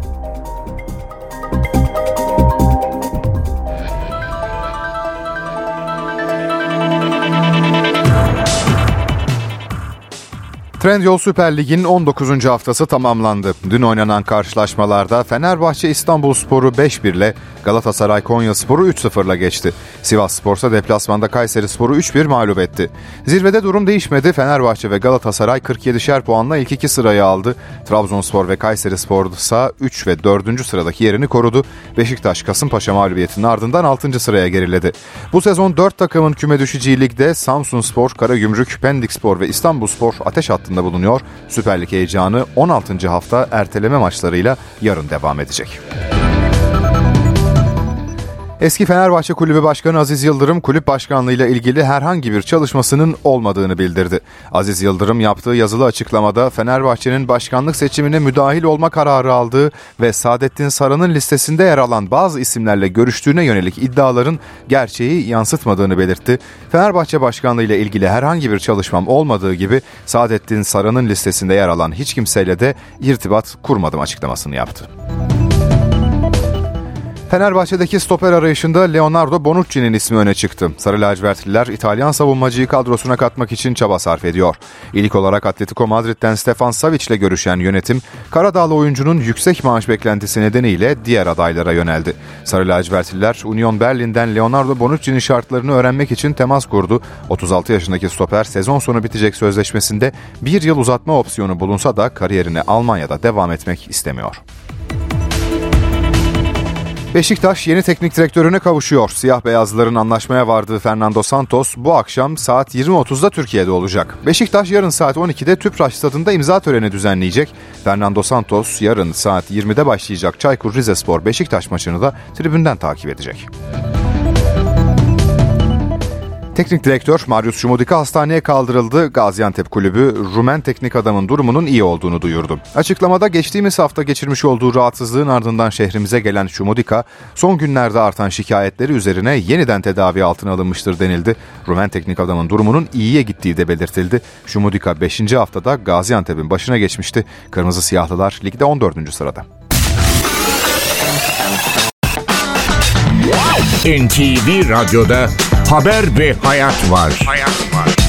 Trendyol Süper Lig'in 19. haftası tamamlandı. Dün oynanan karşılaşmalarda Fenerbahçe İstanbul Sporu 5-1 ile Galatasaray Konya Sporu 3-0 ile geçti. Sivas Sporsa deplasmanda Kayseri Sporu 3-1 mağlup etti. Zirvede durum değişmedi. Fenerbahçe ve Galatasaray 47'şer puanla ilk iki sırayı aldı. Trabzonspor ve Kayseri Spor ise 3 ve 4. sıradaki yerini korudu. Beşiktaş Kasımpaşa mağlubiyetinin ardından 6. sıraya geriledi. Bu sezon 4 takımın küme düşeceği ligde Samsun Spor, Karagümrük, Pendik Spor ve İstanbul Spor ateş hattında bulunuyor. Süper Lig heyecanı 16. hafta erteleme maçlarıyla yarın devam edecek. Eski Fenerbahçe Kulübü Başkanı Aziz Yıldırım kulüp başkanlığıyla ilgili herhangi bir çalışmasının olmadığını bildirdi. Aziz Yıldırım yaptığı yazılı açıklamada Fenerbahçe'nin başkanlık seçimine müdahil olma kararı aldığı ve Saadettin Saran'ın listesinde yer alan bazı isimlerle görüştüğüne yönelik iddiaların gerçeği yansıtmadığını belirtti. Fenerbahçe başkanlığıyla ilgili herhangi bir çalışmam olmadığı gibi Saadettin Saran'ın listesinde yer alan hiç kimseyle de irtibat kurmadım açıklamasını yaptı. Fenerbahçe'deki stoper arayışında Leonardo Bonucci'nin ismi öne çıktı. Sarı lacivertliler İtalyan savunmacıyı kadrosuna katmak için çaba sarf ediyor. İlk olarak Atletico Madrid'den Stefan Savic ile görüşen yönetim, Karadağlı oyuncunun yüksek maaş beklentisi nedeniyle diğer adaylara yöneldi. Sarı lacivertliler Union Berlin'den Leonardo Bonucci'nin şartlarını öğrenmek için temas kurdu. 36 yaşındaki stoper sezon sonu bitecek sözleşmesinde bir yıl uzatma opsiyonu bulunsa da kariyerine Almanya'da devam etmek istemiyor. Beşiktaş yeni teknik direktörüne kavuşuyor. Siyah beyazlıların anlaşmaya vardığı Fernando Santos bu akşam saat 20.30'da Türkiye'de olacak. Beşiktaş yarın saat 12'de Tüpraş stadında imza töreni düzenleyecek. Fernando Santos yarın saat 20'de başlayacak Çaykur Rizespor Beşiktaş maçını da tribünden takip edecek. Teknik direktör Marius Şumudika hastaneye kaldırıldı. Gaziantep kulübü Rumen teknik adamın durumunun iyi olduğunu duyurdu. Açıklamada geçtiğimiz hafta geçirmiş olduğu rahatsızlığın ardından şehrimize gelen Şumudika son günlerde artan şikayetleri üzerine yeniden tedavi altına alınmıştır denildi. Rumen teknik adamın durumunun iyiye gittiği de belirtildi. Şumudika 5. haftada Gaziantep'in başına geçmişti. Kırmızı Siyahlılar ligde 14. sırada. NTV Radyo'da Haber ve Hayat var. Hayat var.